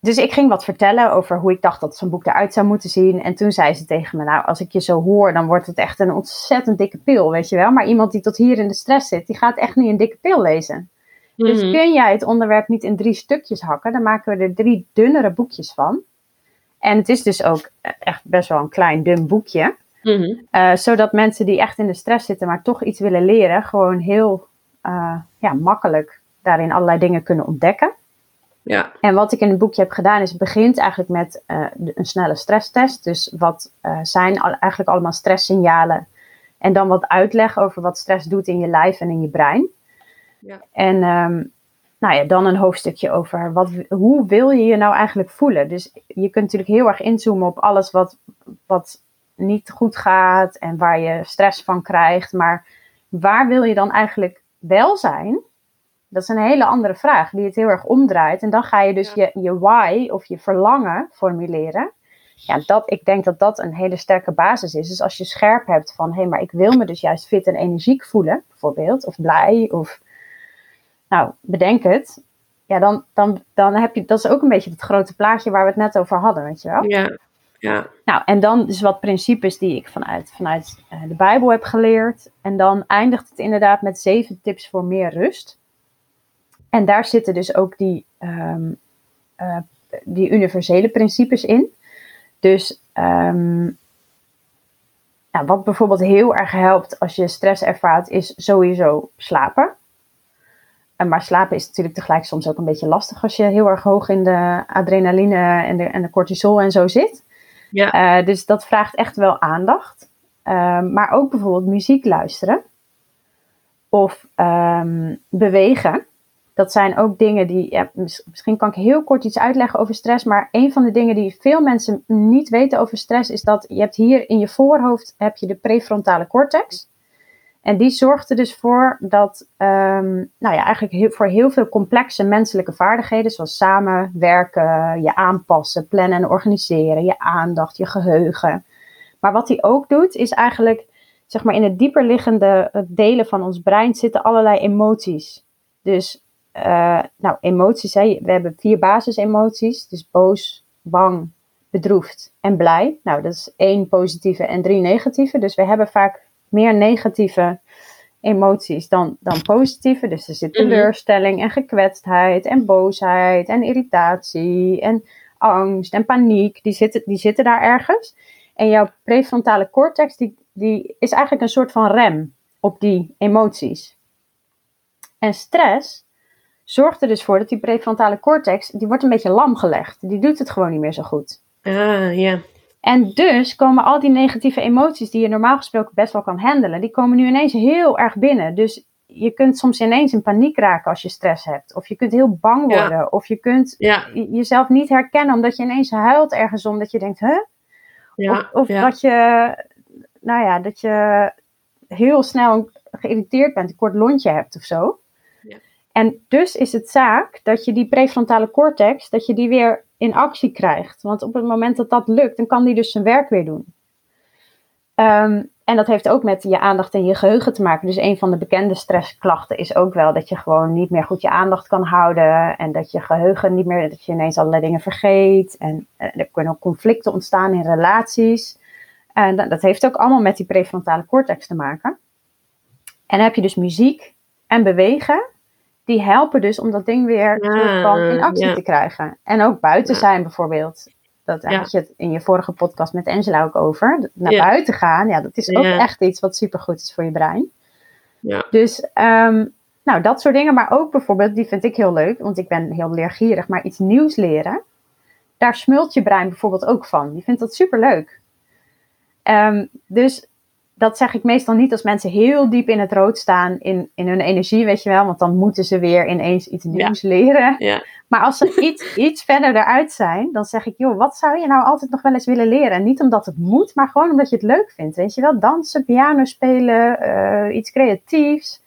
dus ik ging wat vertellen over hoe ik dacht dat zo'n boek eruit zou moeten zien. En toen zei ze tegen me, nou, als ik je zo hoor, dan wordt het echt een ontzettend dikke pil, weet je wel. Maar iemand die tot hier in de stress zit, die gaat echt niet een dikke pil lezen. Dus Mhm. kun jij het onderwerp niet in drie stukjes hakken, dan maken we er drie dunnere boekjes van. En het is dus ook echt best wel een klein, dun boekje. Mhm. Eh, zodat mensen die echt in de stress zitten, maar toch iets willen leren, gewoon heel eh, ja, makkelijk daarin allerlei dingen kunnen ontdekken. Ja. En wat ik in het boekje heb gedaan, is het begint eigenlijk met eh, een snelle stresstest. Dus wat zijn al, eigenlijk allemaal stresssignalen? En dan wat uitleg over wat stress doet in je lijf en in je brein. Ja. En ehm, nou ja, dan een hoofdstukje over wat, hoe wil je je nou eigenlijk voelen? Dus je kunt natuurlijk heel erg inzoomen op alles wat, wat niet goed gaat en waar je stress van krijgt. Maar waar wil je dan eigenlijk wel zijn? Dat is een hele andere vraag die het heel erg omdraait. En dan ga je dus je, je why of je verlangen formuleren. Ja, dat, ik denk dat dat een hele sterke basis is. Dus als je scherp hebt van, hé, hey, maar ik wil me dus juist fit en energiek voelen, bijvoorbeeld, of blij, of nou, bedenk het. Ja, dan, dan, dan heb je, dat is ook een beetje het grote plaatje waar we het net over hadden, weet je wel. Ja. Ja. Nou, en dan dus wat principes die ik vanuit, vanuit eh, de Bijbel heb geleerd. En dan eindigt het inderdaad met zeven tips voor meer rust. En daar zitten dus ook die, ehm, eh, die universele principes in. Dus ehm, nou, wat bijvoorbeeld heel erg helpt als je stress ervaart, is sowieso slapen. En maar slapen is natuurlijk tegelijk soms ook een beetje lastig als je heel erg hoog in de adrenaline en de, en de cortisol en zo zit. Ja. Eh, dus dat vraagt echt wel aandacht. Ehm, maar ook bijvoorbeeld muziek luisteren. Of ehm, bewegen. Dat zijn ook dingen die. Ja, mis- misschien kan ik heel kort iets uitleggen over stress. Maar een van de dingen die veel mensen niet weten over stress. is dat je hebt hier in je voorhoofd. heb je de prefrontale cortex. En die zorgt er dus voor dat. ehm, nou ja, eigenlijk voor heel veel complexe menselijke vaardigheden. zoals samenwerken, je aanpassen, plannen en organiseren. je aandacht, je geheugen. Maar wat die ook doet, is eigenlijk. zeg maar in het dieper liggende eh, delen van ons brein zitten allerlei emoties. Dus eh, nou, emoties, hè. we hebben vier basisemoties. Dus boos, bang, bedroefd en blij. Nou, dat is één positieve en drie negatieve. Dus we hebben vaak meer negatieve emoties dan, dan positieve. Dus er zit Mhm. teleurstelling en gekwetstheid en boosheid en irritatie en angst en paniek. Die zitten, die zitten daar ergens. En jouw prefrontale cortex die, die is eigenlijk een soort van rem op die emoties. En stress zorgt er dus voor dat die prefrontale cortex, die wordt een beetje lam gelegd. Die doet het gewoon niet meer zo goed. Ah, ja. En dus komen al die negatieve emoties die je normaal gesproken best wel kan handelen, die komen nu ineens heel erg binnen. Dus je kunt soms ineens in paniek raken als je stress hebt. Of je kunt heel bang worden. Of je kunt jezelf niet herkennen omdat je ineens huilt ergens om. Dat je denkt, huh? Ja, of, of dat je, nou ja, dat je heel snel geïrriteerd bent, een kort lontje hebt of zo. En dus is het zaak dat je die prefrontale cortex, dat je die weer in actie krijgt. Want op het moment dat dat lukt, dan kan die dus zijn werk weer doen. Um, en dat heeft ook met je aandacht en je geheugen te maken. Dus een van de bekende stressklachten is ook wel dat je gewoon niet meer goed je aandacht kan houden. En dat je geheugen niet meer, dat je ineens allerlei dingen vergeet. En, er kunnen ook conflicten ontstaan in relaties. En dat, dat heeft ook allemaal met die prefrontale cortex te maken. En dan heb je dus muziek en bewegen. Die helpen dus om dat ding weer van in actie te krijgen. En ook buiten zijn bijvoorbeeld. Dat had je het in je vorige podcast met Angela ook over. Naar buiten gaan, ja, dat is ook echt iets wat supergoed is voor je brein. Ja. Dus, um, nou, dat soort dingen. Maar ook bijvoorbeeld, die vind ik heel leuk, want ik ben heel leergierig, maar iets nieuws leren. Daar smult je brein bijvoorbeeld ook van. Die vindt dat superleuk. Um, dus dat zeg ik meestal niet als mensen heel diep in het rood staan in, in hun energie, weet je wel. Want dan moeten ze weer ineens iets nieuws leren. Ja. Maar als ze iets, iets verder eruit zijn, dan zeg ik, joh, wat zou je nou altijd nog wel eens willen leren? En niet omdat het moet, maar gewoon omdat je het leuk vindt. Weet je wel, dansen, piano spelen, uh, iets creatiefs.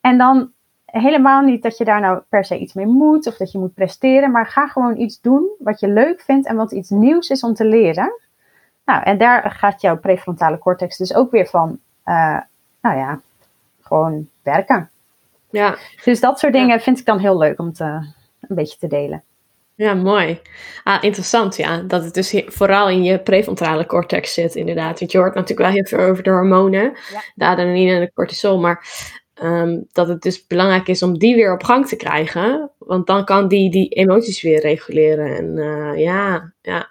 En dan helemaal niet dat je daar nou per se iets mee moet of dat je moet presteren, maar ga gewoon iets doen wat je leuk vindt en wat iets nieuws is om te leren. Nou, en daar gaat jouw prefrontale cortex dus ook weer van, uh, nou ja, gewoon werken. Ja. Dus dat soort dingen vind ik dan heel leuk om te, een beetje te delen. Ja, mooi. Ah, interessant, ja. Dat het dus vooral in je prefrontale cortex zit, inderdaad. Want je hoort natuurlijk wel heel veel over de hormonen, ja. de adrenaline en de cortisol. Maar um, dat het dus belangrijk is om die weer op gang te krijgen. Want dan kan die die emoties weer reguleren. En uh, ja, ja,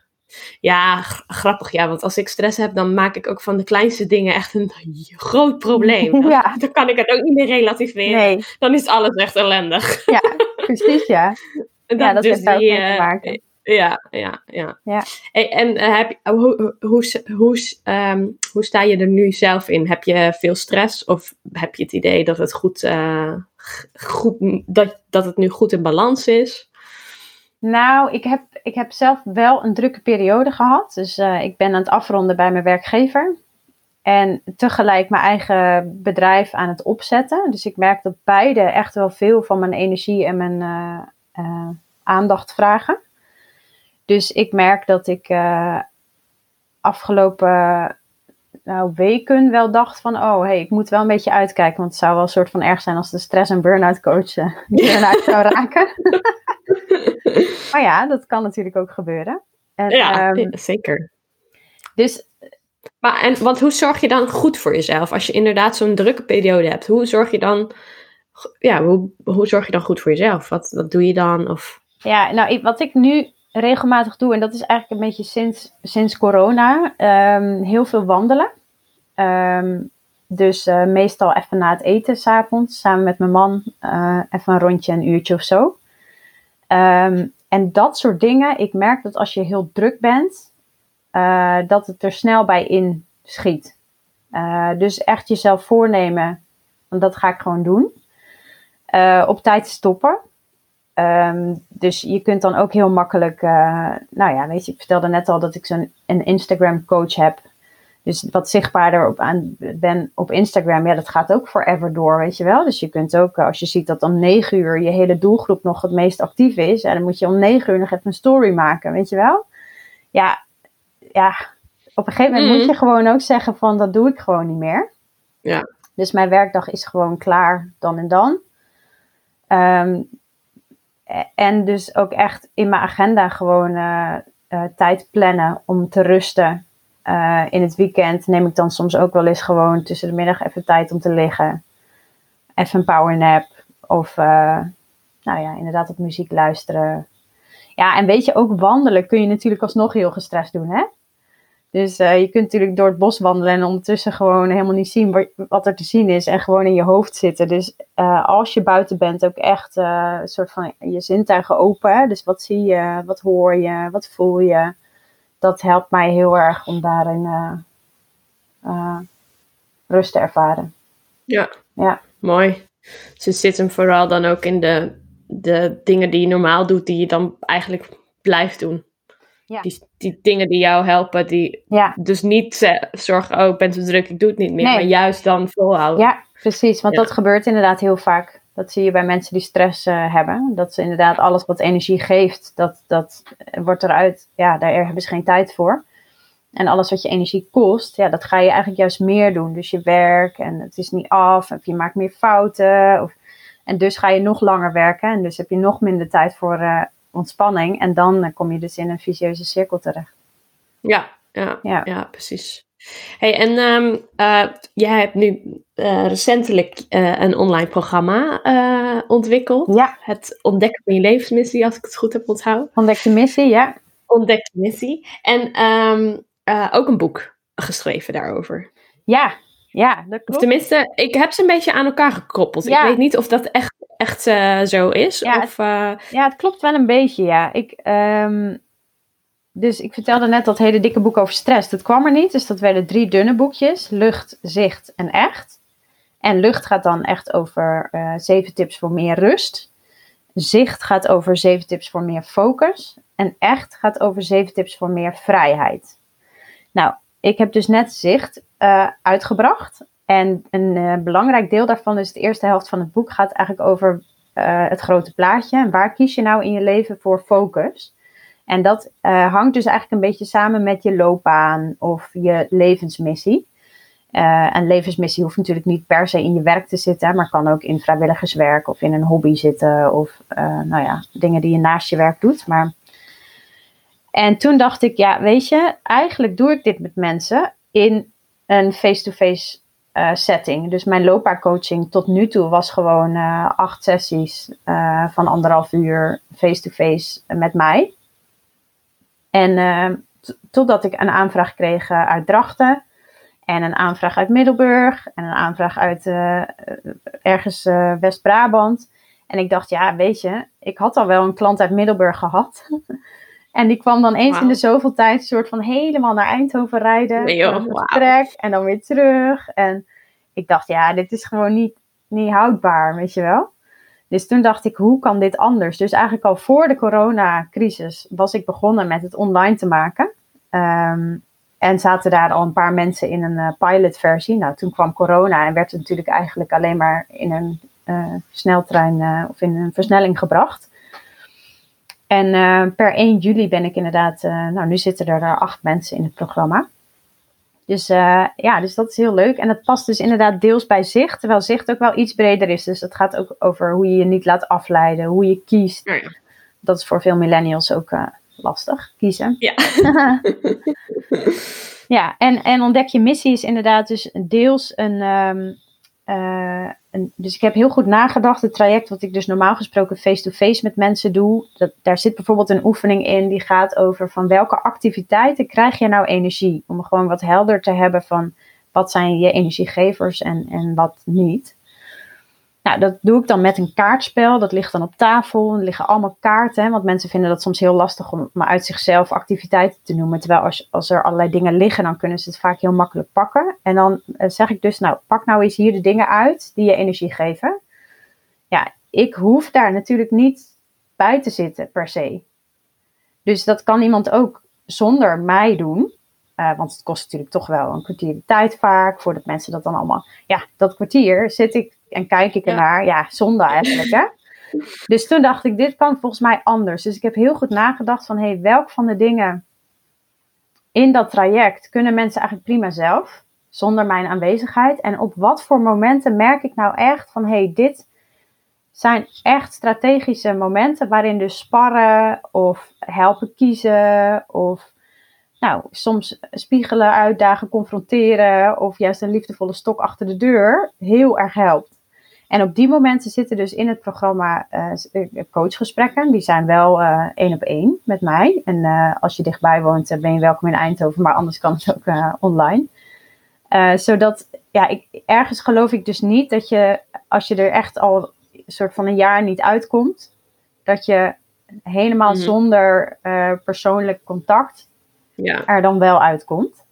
ja, grappig. Ja, want als ik stress heb, dan maak ik ook van de kleinste dingen echt een groot probleem. Ja. Dan kan ik het ook niet meer relativeren. Nee. Dan is alles echt ellendig. Ja, precies, ja. dat, ja, dat dus heeft te eh, maken. Ja, ja, ja. ja. Hey, en uh, heb, hoe, hoe, hoe, um, hoe sta je er nu zelf in? Heb je veel stress of heb je het idee dat het goed, uh, goed dat, dat het nu goed in balans is? Nou, ik heb, ik heb zelf wel een drukke periode gehad. Dus uh, ik ben aan het afronden bij mijn werkgever. En tegelijk mijn eigen bedrijf aan het opzetten. Dus ik merk dat beide echt wel veel van mijn energie en mijn uh, uh, aandacht vragen. Dus ik merk dat ik afgelopen nou, weken wel dacht van, oh hey, ik moet wel een beetje uitkijken. Want het zou wel een soort van erg zijn als de stress- en burn-out coach uh, burn-out zou raken. maar ja, dat kan natuurlijk ook gebeuren. En, ja, ehm, zeker. Dus... Maar en want hoe zorg je dan goed voor jezelf? Als je inderdaad zo'n drukke periode hebt, hoe zorg je dan... Ja, hoe, hoe zorg je dan goed voor jezelf? Wat, wat doe je dan? Of... Ja, nou, wat ik nu regelmatig doe, en dat is eigenlijk een beetje sinds, sinds corona, um, heel veel wandelen. Um, dus uh, meestal even na het eten s'avonds, samen met mijn man, uh, even een rondje, een uurtje of zo. Um, en dat soort dingen, ik merk dat als je heel druk bent, uh, dat het er snel bij inschiet. dus echt jezelf voornemen, want dat ga ik gewoon doen. op tijd stoppen. Um, dus je kunt dan ook heel makkelijk, nou ja, weet je, ik vertelde net al dat ik zo'n een Instagram coach heb. Dus wat zichtbaarder op aan ben op Instagram, ja, dat gaat ook forever door, weet je wel. Dus je kunt ook, als je ziet dat om negen uur je hele doelgroep nog het meest actief is, ja, dan moet je om negen uur nog even een story maken, weet je wel. Ja, ja op een gegeven moment moet mhm. je gewoon ook zeggen van, dat doe ik gewoon niet meer. Ja. Dus mijn werkdag is gewoon klaar dan en dan. Um, en dus ook echt in mijn agenda gewoon uh, uh, tijd plannen om te rusten. Uh, in het weekend neem ik dan soms ook wel eens gewoon tussen de middag even tijd om te liggen. Even een powernap. Of nou ja, inderdaad op muziek luisteren. Ja, en weet je, ook wandelen kun je natuurlijk alsnog heel gestrest doen, hè? Dus uh, je kunt natuurlijk door het bos wandelen en ondertussen gewoon helemaal niet zien wat, er te zien is en gewoon in je hoofd zitten. Dus als je buiten bent, ook echt een soort van je zintuigen open. Dus wat zie je, wat hoor je, wat voel je? Dat helpt mij heel erg om daarin uh, rust te ervaren. Ja. ja, mooi. Dus het zit hem vooral dan ook in de, de dingen die je normaal doet, die je dan eigenlijk blijft doen. Ja. Die, die dingen die jou helpen, die ja. dus niet zorgen, oh ik ben te druk, ik doe het niet meer, maar juist dan volhouden. Ja, precies, want dat gebeurt inderdaad heel vaak. Dat zie je bij mensen die stress uh, hebben. Dat ze inderdaad alles wat energie geeft, dat, dat wordt eruit, ja, daar hebben ze geen tijd voor. En alles wat je energie kost, ja, dat ga je eigenlijk juist meer doen. Dus je werk en het is niet af, of je maakt meer fouten. Of, en dus ga je nog langer werken en dus heb je nog minder tijd voor uh, ontspanning. En dan kom je dus in een vicieuze cirkel terecht. Ja, ja, ja. ja precies. Hey, en um, uh, jij hebt nu uh, recentelijk uh, een online programma ontwikkeld. Ja. Het Ontdekken van je levensmissie, als ik het goed heb onthouden. Ontdek je missie, ja. Ontdek je missie. En um, ook een boek geschreven daarover. Ja, ja, dat klopt. Of tenminste, ik heb ze een beetje aan elkaar gekoppeld. Ja. Ik weet niet of dat echt, echt zo is. Ja, of, het, ja, het klopt wel een beetje, ja. Ik... Um dus ik vertelde net dat hele dikke boek over stress. Dat kwam er niet. Dus dat werden drie dunne boekjes. Lucht, zicht en echt. En lucht gaat dan echt over uh, zeven tips voor meer rust. Zicht gaat over zeven tips voor meer focus. En echt gaat over zeven tips voor meer vrijheid. Nou, ik heb dus net zicht uh, uitgebracht. En een uh, belangrijk deel daarvan, dus de eerste helft van het boek, gaat eigenlijk over het grote plaatje. En waar kies je nou in je leven voor focus? En dat uh, hangt dus eigenlijk een beetje samen met je loopbaan of je levensmissie. Uh, een levensmissie hoeft natuurlijk niet per se in je werk te zitten, maar kan ook in vrijwilligerswerk of in een hobby zitten of uh, nou ja, dingen die je naast je werk doet. Maar... En toen dacht ik, ja, weet je, eigenlijk doe ik dit met mensen in een face-to-face -face, setting. Dus mijn loopbaancoaching tot nu toe was gewoon acht sessies van anderhalf uur face-to-face -face met mij. En uh, totdat ik een aanvraag kreeg uh, uit Drachten. En een aanvraag uit Middelburg. En een aanvraag uit uh, ergens West-Brabant. En ik dacht, ja, weet je, ik had al wel een klant uit Middelburg gehad. en die kwam dan eens in de zoveel tijd soort van helemaal naar Eindhoven rijden. Nee, joh, wow. En dan weer terug. En ik dacht, ja, dit is gewoon niet, niet houdbaar, weet je wel. Dus toen dacht ik, hoe kan dit anders? Dus eigenlijk al voor de coronacrisis was ik begonnen met het online te maken. Um, en zaten daar al een paar mensen in een uh, pilotversie. Nou, toen kwam corona en werd het natuurlijk eigenlijk alleen maar in een uh, sneltrein uh, of in een versnelling gebracht. En per 1 juli ben ik inderdaad, nou nu zitten er daar acht mensen in het programma. Dus uh, ja, dus dat is heel leuk. En het past dus inderdaad deels bij zicht, terwijl zicht ook wel iets breder is. Dus het gaat ook over hoe je je niet laat afleiden, hoe je kiest. Ja, Dat is voor veel millennials ook uh, lastig, kiezen. Ja. ja, en, en ontdek je missie is inderdaad dus deels een, um, uh, dus ik heb heel goed nagedacht. Het traject wat ik dus normaal gesproken face-to-face met mensen doe. Daar zit bijvoorbeeld een oefening in die gaat over van welke activiteiten krijg je nou energie? Om gewoon wat helder te hebben van wat zijn je energiegevers en, en wat niet. Nou, dat doe ik dan met een kaartspel. Dat ligt dan op tafel. Er liggen allemaal kaarten. Want mensen vinden dat soms heel lastig om maar uit zichzelf activiteiten te noemen. Terwijl als, als er allerlei dingen liggen, dan kunnen ze het vaak heel makkelijk pakken. En dan uh, zeg ik dus, nou, pak nou eens hier de dingen uit die je energie geven. Ja, ik hoef daar natuurlijk niet bij te zitten per se. Dus dat kan iemand ook zonder mij doen. Uh, want het kost natuurlijk toch wel een kwartier de tijd vaak, voordat mensen dat dan allemaal... Ja, dat kwartier zit ik en kijk ik ernaar. Ja, zonde eigenlijk, hè? Dus toen dacht ik, dit kan volgens mij anders. Dus ik heb heel goed nagedacht van, hé, hey, welk van de dingen in dat traject kunnen mensen eigenlijk prima zelf, zonder mijn aanwezigheid? En op wat voor momenten merk ik nou echt van, hé, hey, dit zijn echt strategische momenten waarin dus sparren of helpen kiezen of nou, soms spiegelen, uitdagen, confronteren of juist een liefdevolle stok achter de deur heel erg helpt. En op die momenten zitten dus in het programma uh, coachgesprekken. Die zijn wel uh, één op één met mij. En uh, als je dichtbij woont, ben je welkom in Eindhoven, maar anders kan het ook online. zodat, ja, ik, ergens geloof ik dus niet dat je, als je er echt al een soort van een jaar niet uitkomt, dat je helemaal mm -hmm. zonder persoonlijk contact ja. er dan wel uitkomt.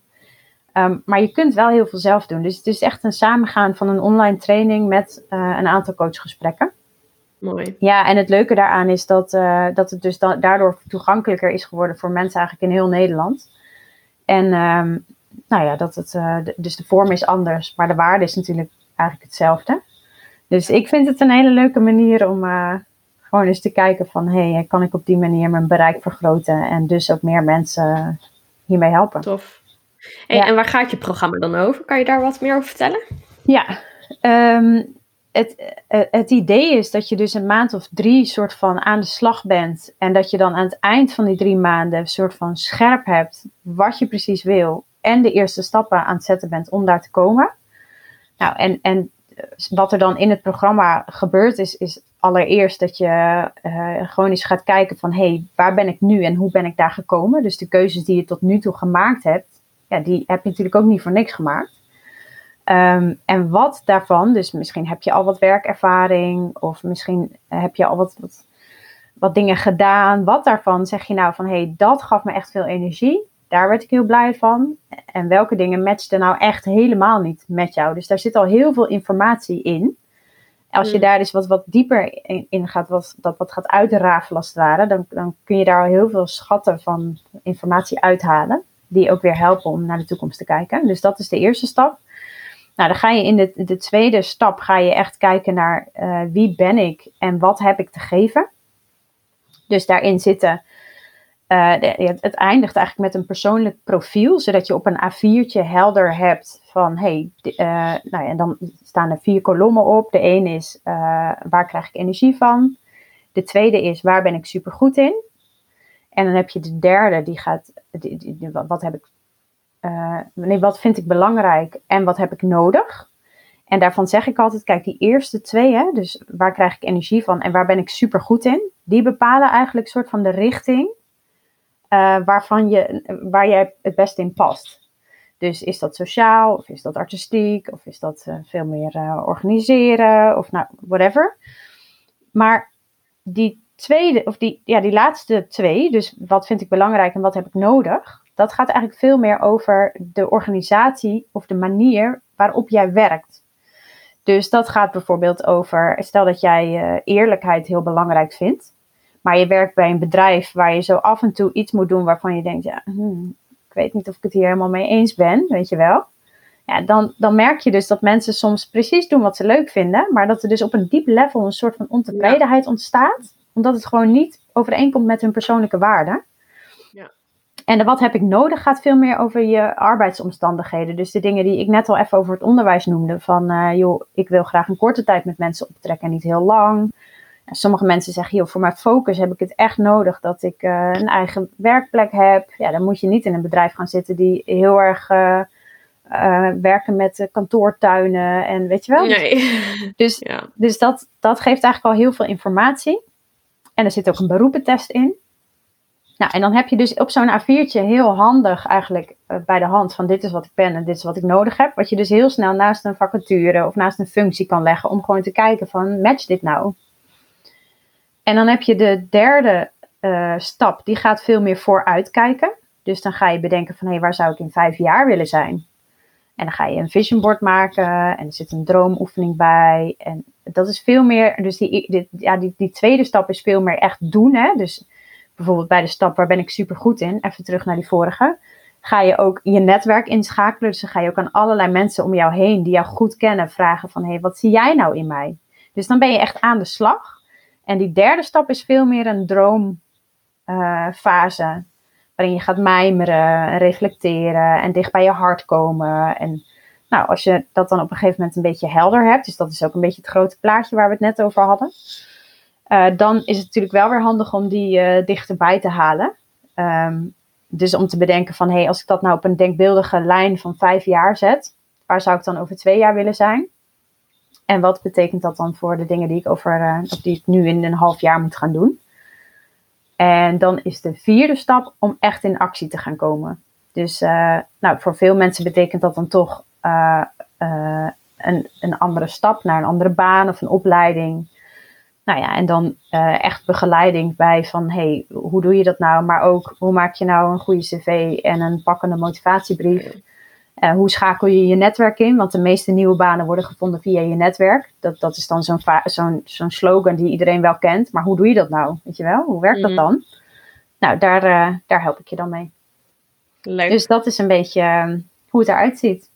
Ehm, maar je kunt wel heel veel zelf doen. Dus het is echt een samengaan van een online training met uh, een aantal coachgesprekken. Mooi. Ja, en het leuke daaraan is dat, uh, dat het dus da daardoor toegankelijker is geworden voor mensen eigenlijk in heel Nederland. En um, nou ja, dat het, uh, de, dus de vorm is anders, maar de waarde is natuurlijk eigenlijk hetzelfde. Dus ik vind het een hele leuke manier om gewoon eens te kijken van, hé, hey, kan ik op die manier mijn bereik vergroten en dus ook meer mensen hiermee helpen. Tof. Hey, ja. En waar gaat je programma dan over? Kan je daar wat meer over vertellen? Ja, um, het, het idee is dat je dus een maand of drie soort van aan de slag bent. En dat je dan aan het eind van die drie maanden een soort van scherp hebt wat je precies wil. En de eerste stappen aan het zetten bent om daar te komen. Nou, en, en wat er dan in het programma gebeurt is, is allereerst dat je uh, gewoon eens gaat kijken van... hé, hey, waar ben ik nu en hoe ben ik daar gekomen? Dus de keuzes die je tot nu toe gemaakt hebt, ja, die heb je natuurlijk ook niet voor niks gemaakt. Um, en wat daarvan, dus misschien heb je al wat werkervaring of misschien heb je al wat, wat, wat dingen gedaan. Wat daarvan zeg je nou van hé, hey, dat gaf me echt veel energie. Daar werd ik heel blij van. En welke dingen matchten nou echt helemaal niet met jou. Dus daar zit al heel veel informatie in. Als je daar dus wat, wat dieper in, in gaat, wat, dat wat gaat uitrafelen als het ware, dan, dan kun je daar al heel veel schatten van informatie uithalen. Die ook weer helpen om naar de toekomst te kijken. Dus dat is de eerste stap. Nou, dan ga je in de, de tweede stap ga je echt kijken naar uh, wie ben ik en wat heb ik te geven. Dus daarin zitten, de, het eindigt eigenlijk met een persoonlijk profiel, zodat je op een A4'tje helder hebt van, hey, uh, nou ja, dan staan er vier kolommen op. De een is, waar krijg ik energie van? De tweede is, waar ben ik super goed in? En dan heb je de derde, die gaat, wat heb ik uh, nee, wat vind ik belangrijk en wat heb ik nodig? En daarvan zeg ik altijd, kijk, die eerste twee, hè, dus waar krijg ik energie van en waar ben ik super goed in, die bepalen eigenlijk soort van de richting uh, waarvan je, waar jij het beste in past. Dus is dat sociaal, of is dat artistiek, of is dat uh, veel meer organiseren, of nou, whatever. Maar die tweede, of die, ja, die laatste twee, dus wat vind ik belangrijk en wat heb ik nodig, dat gaat eigenlijk veel meer over de organisatie of de manier waarop jij werkt. Dus dat gaat bijvoorbeeld over, stel dat jij uh, eerlijkheid heel belangrijk vindt, maar je werkt bij een bedrijf waar je zo af en toe iets moet doen waarvan je denkt, ja, hmm, ik weet niet of ik het hier helemaal mee eens ben, weet je wel. Ja, dan, dan merk je dus dat mensen soms precies doen wat ze leuk vinden, maar dat er dus op een diep level een soort van ontevredenheid ontstaat, omdat het gewoon niet overeenkomt met hun persoonlijke waarden. En wat heb ik nodig gaat veel meer over je arbeidsomstandigheden. Dus de dingen die ik net al even over het onderwijs noemde. Van uh, joh, ik wil graag een korte tijd met mensen optrekken en niet heel lang. En sommige mensen zeggen, joh, voor mijn focus heb ik het echt nodig dat ik uh, een eigen werkplek heb. Ja, dan moet je niet in een bedrijf gaan zitten die heel erg uh, werken met kantoortuinen en weet je wel. Nee. Dus, ja. dus dat, dat geeft eigenlijk al heel veel informatie. En er zit ook een beroepentest in. Nou, en dan heb je dus op zo'n A4'tje heel handig eigenlijk uh, bij de hand van dit is wat ik ben en dit is wat ik nodig heb. Wat je dus heel snel naast een vacature of naast een functie kan leggen om gewoon te kijken van match dit nou. En dan heb je de derde uh, stap, die gaat veel meer vooruitkijken. Dus dan ga je bedenken van hé, hey, waar zou ik in vijf jaar willen zijn? En dan ga je een vision board maken en er zit een droomoefening bij. En dat is veel meer, dus die, ja, die, die tweede stap is veel meer echt doen. Hè? Dus bijvoorbeeld bij de stap waar ben ik super goed in, even terug naar die vorige, ga je ook je netwerk inschakelen. Dus dan ga je ook aan allerlei mensen om jou heen die jou goed kennen vragen van, hé, hey, wat zie jij nou in mij? Dus dan ben je echt aan de slag. En die derde stap is veel meer een droomfase, uh, waarin je gaat mijmeren, reflecteren en dicht bij je hart komen. En nou, als je dat dan op een gegeven moment een beetje helder hebt, dus dat is ook een beetje het grote plaatje waar we het net over hadden, uh, dan is het natuurlijk wel weer handig om die uh, dichterbij te halen. Um, dus om te bedenken van, hé, hey, als ik dat nou op een denkbeeldige lijn van vijf jaar zet, waar zou ik dan over twee jaar willen zijn? En wat betekent dat dan voor de dingen die ik over, of die ik nu in een half jaar moet gaan doen? En dan is de vierde stap om echt in actie te gaan komen. Dus nou, voor veel mensen betekent dat dan toch een, een andere stap naar een andere baan of een opleiding nou ja, en dan eh, echt begeleiding bij van, hey, hoe doe je dat nou? Maar ook, hoe maak je nou een goede cv en een pakkende motivatiebrief? Uh, hoe schakel je je netwerk in? Want de meeste nieuwe banen worden gevonden via je netwerk. Dat, dat is dan zo'n zo'n zo'n slogan die iedereen wel kent. Maar hoe doe je dat nou? Weet je wel? Hoe werkt dat mhm. dan? Nou, daar, uh, daar help ik je dan mee. Leuk. Dus dat is een beetje hoe het eruit ziet.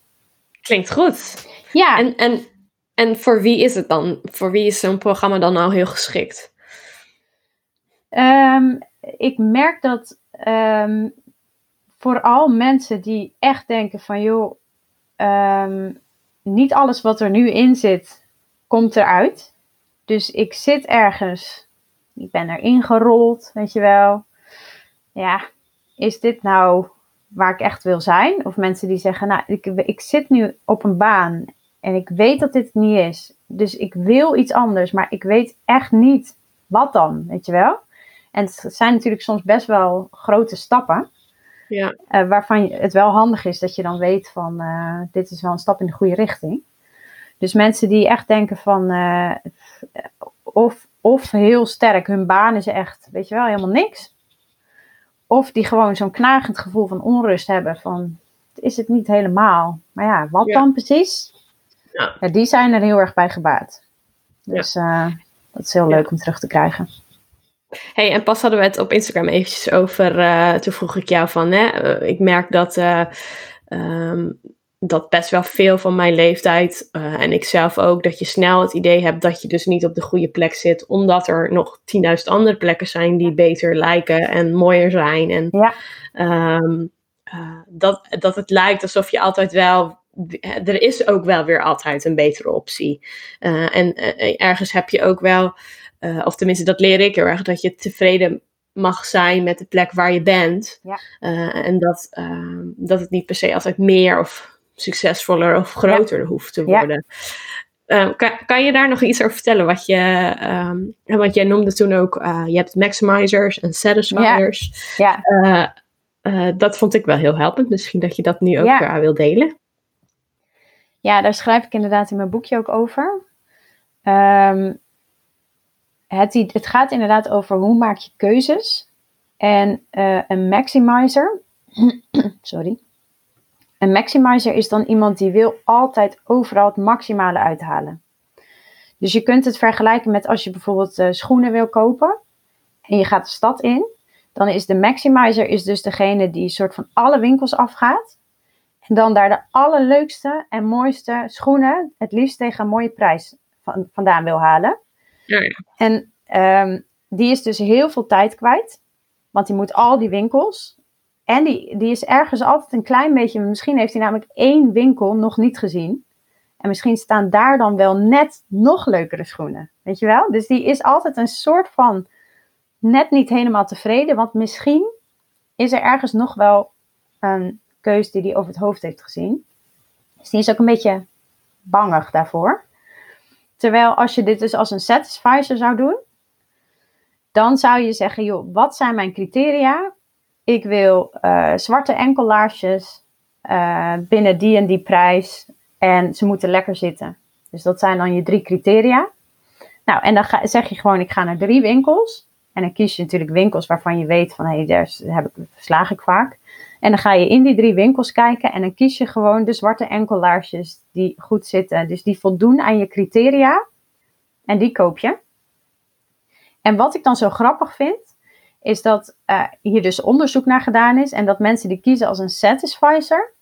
Klinkt goed. Ja. En, en, en voor wie is het dan? Voor wie is zo'n programma dan nou heel geschikt? Um, ik merk dat um, vooral mensen die echt denken van joh, um, niet alles wat er nu in zit, komt eruit. Dus ik zit ergens, ik ben erin gerold, weet je wel. Ja, is dit nou waar ik echt wil zijn? Of mensen die zeggen, nou, ik, ik zit nu op een baan en ik weet dat dit het niet is. Dus ik wil iets anders, maar ik weet echt niet wat dan, weet je wel? En het zijn natuurlijk soms best wel grote stappen. Ja. Uh, waarvan het wel handig is dat je dan weet van uh, dit is wel een stap in de goede richting. Dus mensen die echt denken van uh, of, of heel sterk, hun baan is echt, weet je wel, helemaal niks. Of die gewoon zo'n knagend gevoel van onrust hebben van is het niet helemaal. Maar ja, wat dan precies? Ja. ja. die zijn er heel erg bij gebaat. Dus dat is heel leuk om terug te krijgen hey, en pas hadden we het op Instagram eventjes over. Uh, toen vroeg ik jou van, hè, eh, ik merk dat, uh, um, dat best wel veel van mijn leeftijd, en ik zelf ook, dat je snel het idee hebt dat je dus niet op de goede plek zit, omdat er nog 10.000 andere plekken zijn die beter lijken en mooier zijn. En ja. um, dat, dat het lijkt alsof je altijd wel er is ook wel weer altijd een betere optie. Uh, en ergens heb je ook wel of tenminste, dat leer ik heel erg, dat je tevreden mag zijn met de plek waar je bent. Ja. En dat, uh, dat het niet per se altijd meer of succesvoller of groter hoeft te worden. Ja. Kan, kan, je daar nog iets over vertellen? Wat je, um, want jij noemde toen ook, je hebt maximizers en satisfiers. Ja. dat vond ik wel heel helpend. Misschien dat je dat nu ook ja. wil delen. Ja, daar schrijf ik inderdaad in mijn boekje ook over. Um, het, het gaat inderdaad over hoe maak je keuzes. En een maximizer, sorry. Een maximizer is dan iemand die wil altijd overal het maximale uithalen. Dus je kunt het vergelijken met als je bijvoorbeeld uh, schoenen wil kopen en je gaat de stad in. Dan is de maximizer is dus degene die soort van alle winkels afgaat. En dan daar de allerleukste en mooiste schoenen, het liefst tegen een mooie prijs van, vandaan wil halen. Ja, ja. En um, die is dus heel veel tijd kwijt. Want die moet al die winkels. En die, die is ergens altijd een klein beetje. Misschien heeft hij namelijk één winkel nog niet gezien. En misschien staan daar dan wel net nog leukere schoenen. Weet je wel? Dus die is altijd een soort van net niet helemaal tevreden. Want misschien is er ergens nog wel een keus die hij over het hoofd heeft gezien. Dus die is ook een beetje bangig daarvoor. Terwijl als je dit dus als een satisfizer zou doen, dan zou je zeggen, joh, wat zijn mijn criteria? Ik wil uh, zwarte enkellaarsjes uh, binnen die en die prijs en ze moeten lekker zitten. Dus dat zijn dan je drie criteria. Nou, en dan ga, zeg je gewoon, ik ga naar drie winkels. En dan kies je natuurlijk winkels waarvan je weet van, hé, hey, daar heb ik, verslaag ik vaak. En dan ga je in die drie winkels kijken en dan kies je gewoon de zwarte enkellaarsjes die goed zitten. Dus die voldoen aan je criteria. En die koop je. En wat ik dan zo grappig vind, is dat uh, hier dus onderzoek naar gedaan is. En dat mensen die kiezen als een satisfizer,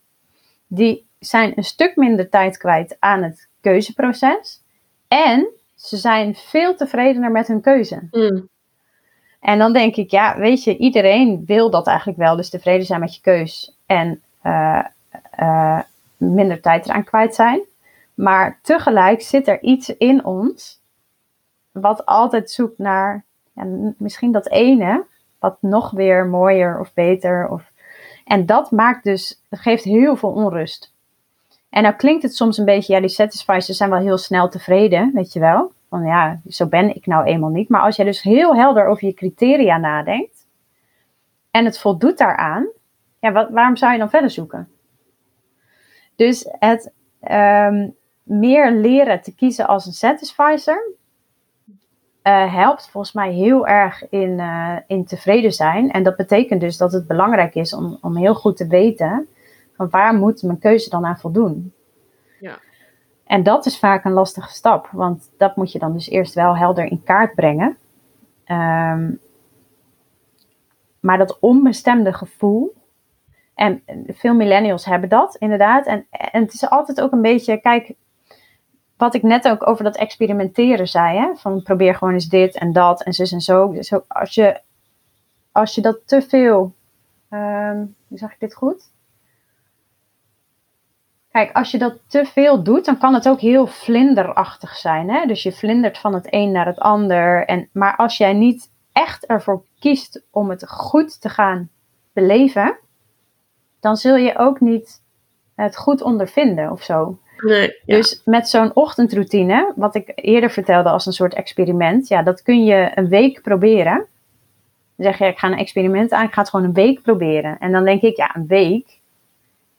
die zijn een stuk minder tijd kwijt aan het keuzeproces. En ze zijn veel tevredener met hun keuze. Mm. En dan denk ik, ja, weet je, iedereen wil dat eigenlijk wel. Dus tevreden zijn met je keus en uh, uh, minder tijd eraan kwijt zijn. Maar tegelijk zit er iets in ons wat altijd zoekt naar ja, misschien dat ene, wat nog weer mooier of beter. Of, en dat maakt dus, geeft heel veel onrust. En nou klinkt het soms een beetje, ja, die satisfiers zijn wel heel snel tevreden, weet je wel. Van ja, zo ben ik nou eenmaal niet. Maar als jij dus heel helder over je criteria nadenkt en het voldoet daaraan, ja, wat, waarom zou je dan verder zoeken? Dus het um, meer leren te kiezen als een satisfizer eh, helpt volgens mij heel erg in, eh, in tevreden zijn. En dat betekent dus dat het belangrijk is om, om heel goed te weten van waar moet mijn keuze dan aan voldoen. Ja. En dat is vaak een lastige stap, want dat moet je dan dus eerst wel helder in kaart brengen. Ehm, maar dat onbestemde gevoel, en veel millennials hebben dat inderdaad. En, en het is altijd ook een beetje, kijk, wat ik net ook over dat experimenteren zei, hè? van probeer gewoon eens dit en dat en zus en zo. Dus als je, als je dat te veel, um, hoe zag ik dit goed? Kijk, als je dat te veel doet, dan kan het ook heel vlinderachtig zijn. Hè? Dus je vlindert van het een naar het ander. En, maar als jij niet echt ervoor kiest om het goed te gaan beleven, dan zul je ook niet het goed ondervinden of zo. Nee, Dus met zo'n ochtendroutine, wat ik eerder vertelde als een soort experiment, ja, dat kun je een week proberen. Dan zeg je, ik ga een experiment aan, ik ga het gewoon een week proberen. En dan denk ik, ja, een week.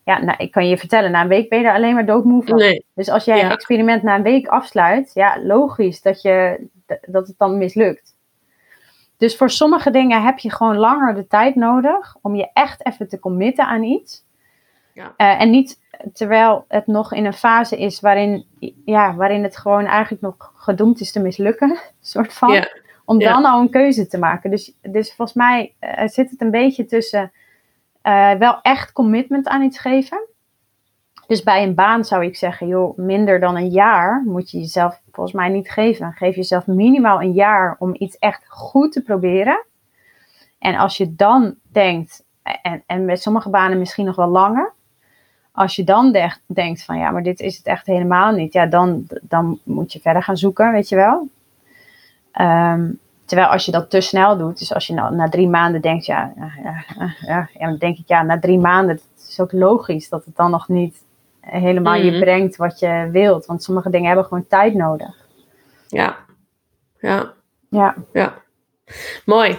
Ja, nou, ik kan je vertellen, na een week ben je er alleen maar doodmoe van. Nee. Dus als jij Ja. een experiment na een week afsluit, ja, logisch dat, je, dat het dan mislukt. Dus voor sommige dingen heb je gewoon langer de tijd nodig om je echt even te committen aan iets. Ja. Eh, en niet terwijl het nog in een fase is waarin, ja, waarin het gewoon eigenlijk nog gedoemd is te mislukken, soort van. Ja. Om Ja. dan al een keuze te maken. Dus, dus volgens mij eh, zit het een beetje tussen eh, wel echt commitment aan iets geven. Dus bij een baan zou ik zeggen, joh, minder dan een jaar moet je jezelf volgens mij niet geven. Geef jezelf minimaal een jaar om iets echt goed te proberen. En als je dan denkt, en, en met sommige banen misschien nog wel langer. Als je dan de- denkt van ja, maar dit is het echt helemaal niet. Ja, dan, dan moet je verder gaan zoeken, weet je wel. Ehm, terwijl als je dat te snel doet, dus als je nou, na drie maanden denkt, ja, ja, ja, ja, ja, dan denk ik ja, na drie maanden, het is ook logisch dat het dan nog niet helemaal je Mhm. brengt wat je wilt. Want sommige dingen hebben gewoon tijd nodig. Ja. Ja. Ja, Ja. Mooi.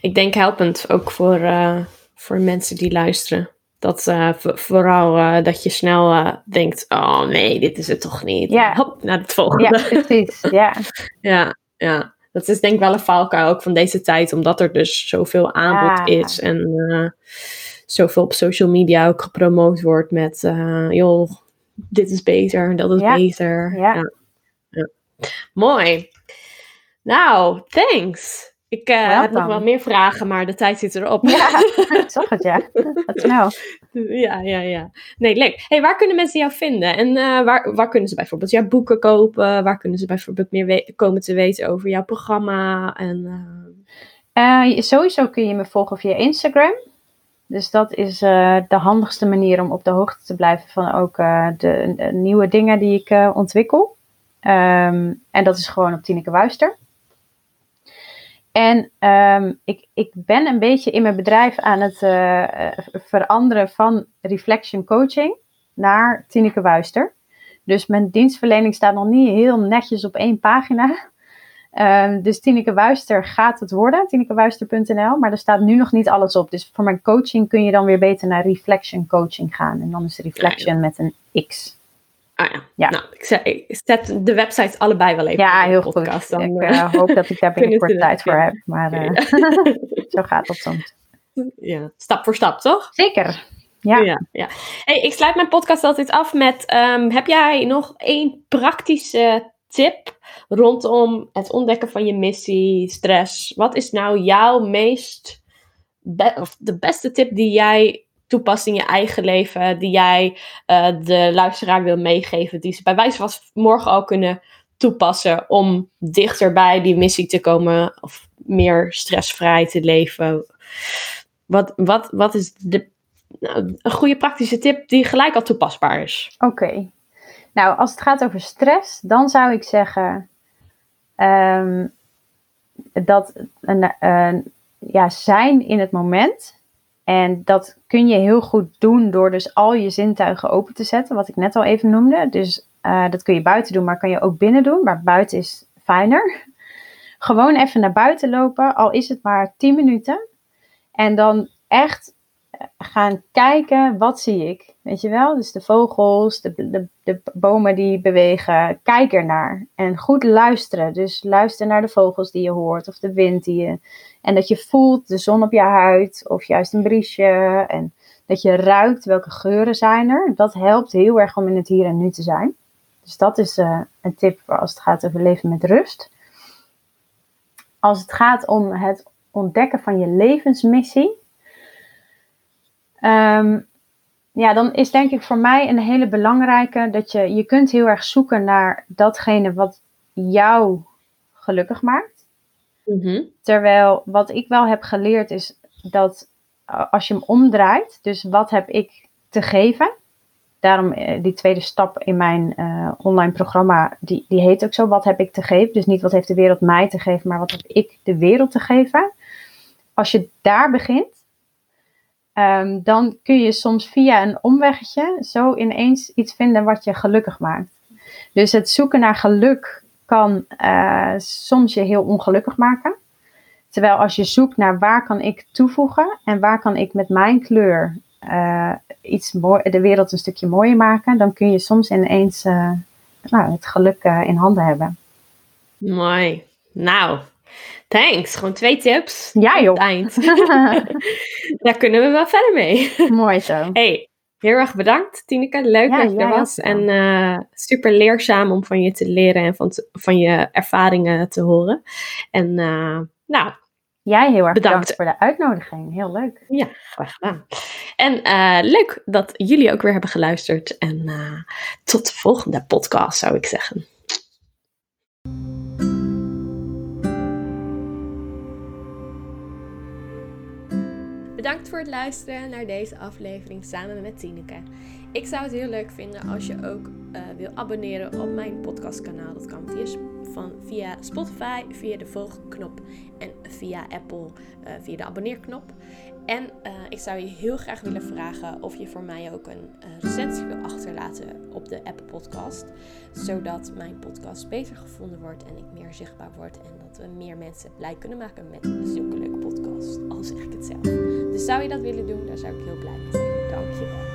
Ik denk helpend ook voor, eh, voor mensen die luisteren. Dat v- vooral eh, dat je snel eh, denkt: oh nee, dit is het toch niet. Ja. Hop, naar het ja volgende. precies. Ja, Ja, ja. Dat is denk ik wel een valkuil ook van deze tijd, omdat er dus zoveel aanbod Ja. is en zoveel op social media ook gepromoot wordt met, joh, dit is beter, dat is Ja. beter. Ja. Ja. Mooi. Nou, thanks. Ik eh, heb nog wel meer vragen, maar de tijd zit erop. ja. ik zag het ja. Wat snel. ja, ja, ja. Nee, leuk. Hey, waar kunnen mensen jou vinden? En eh, waar, waar kunnen ze bijvoorbeeld jouw boeken kopen? Waar kunnen ze bijvoorbeeld meer komen te weten over jouw programma? En, eh, sowieso kun je me volgen via Instagram. Dus dat is de handigste manier om op de hoogte te blijven van ook de, nieuwe dingen die ik ontwikkel. Ehm, en dat is gewoon op Tineke Wuister. En ehm, ik, ik ben een beetje in mijn bedrijf aan het eh, eh, veranderen van reflection coaching naar Tineke Wuister. Dus mijn dienstverlening staat nog niet heel netjes op één pagina. Ehm, dus Tineke Wuister gaat het worden, tinekewuister.nl, maar er staat nu nog niet alles op. Dus voor mijn coaching kun je dan weer beter naar Reflection Coaching gaan. En dan is Reflection met een X. ah ja. Ja. Nou, ik, zet, ik zet de website allebei wel even Ja, heel podcast. goed. Dan, ik eh, eh, hoop dat ik daar binnenkort tijd voor heb. Maar eh, zo gaat dat soms. ja, stap voor stap, toch? Zeker. Ja. ja, ja. Hey, ik sluit mijn podcast altijd af met: ehm, heb jij nog één praktische tip rondom het ontdekken van je missie, stress? Wat is nou jouw meest, be- of de beste tip die jij toepast in je eigen leven, die jij eh, de luisteraar wil meegeven, die ze bij wijze van morgen al kunnen toepassen om dichter bij die missie te komen of meer stressvrij te leven? Wat, wat, wat is de nou, een goede praktische tip die gelijk al toepasbaar is. Oké. Nou, als het gaat over stress, dan zou ik zeggen ehm, dat een, een- ja, zijn in het moment. En dat kun je heel goed doen door dus al je zintuigen open te zetten, wat ik net al even noemde. Dus eh, dat kun je buiten doen, maar kan je ook binnen doen. Maar buiten is fijner. Gewoon even naar buiten lopen, al is het maar 10 minuten. En dan echt gaan kijken, wat zie ik? Weet je wel? Dus de vogels, de, de, de bomen die bewegen, kijk ernaar. En goed luisteren. Dus luister naar de vogels die je hoort of de wind die je... En dat je voelt de zon op je huid of juist een briesje. En dat je ruikt welke geuren zijn er. Dat helpt heel erg om in het hier en nu te zijn. Dus dat is uh, een tip als het gaat over leven met rust. Als het gaat om het ontdekken van je levensmissie. Um, ja, dan is denk ik voor mij een hele belangrijke dat je, je kunt heel erg zoeken naar datgene wat jou gelukkig maakt. Mm Terwijl wat ik wel heb geleerd is dat als je hem omdraait, dus wat heb ik te geven? Daarom eh, die tweede stap in mijn uh, online programma, die, die heet ook zo, wat heb ik te geven? Dus niet wat heeft de wereld mij te geven, maar wat heb ik de wereld te geven? Als je daar begint, um, dan kun je soms via een omweggetje zo ineens iets vinden wat je gelukkig maakt. Dus het zoeken naar geluk kan uh, soms je heel ongelukkig maken. Terwijl als je zoekt naar waar kan ik toevoegen en waar kan ik met mijn kleur uh, iets mooi, de wereld een stukje mooier maken, dan kun je soms ineens uh, nou, het geluk in handen hebben. Mooi. Nou, thanks. Gewoon twee tips. Ja joh. Eind. Daar kunnen we wel verder mee. Mooi zo. Hey, heel erg bedankt Tineke. Leuk ja, dat je er was. En super leerzaam om van je te leren en van, van je ervaringen te horen. En nou, Jij heel erg bedankt. voor de uitnodiging. Heel leuk. Ja, graag gedaan. En uh, leuk dat jullie ook weer hebben geluisterd. En uh, tot de volgende podcast, zou ik zeggen. Bedankt voor het luisteren naar deze aflevering samen met Tineke. Ik zou het heel leuk vinden als je ook uh, wil abonneren op mijn podcastkanaal. Dat kan via, van, via Spotify, via de volgknop en via Apple uh, via de abonneerknop. En uh, ik zou je heel graag willen vragen of je voor mij ook een recensie wil achterlaten op de Apple Podcast. Zodat mijn podcast beter gevonden wordt en ik meer zichtbaar word. En dat we meer mensen blij kunnen maken met zulke leuke podcast. Al zeg ik het zelf. Zou je dat willen doen, daar zou ik heel blij mee zijn. Dankjewel.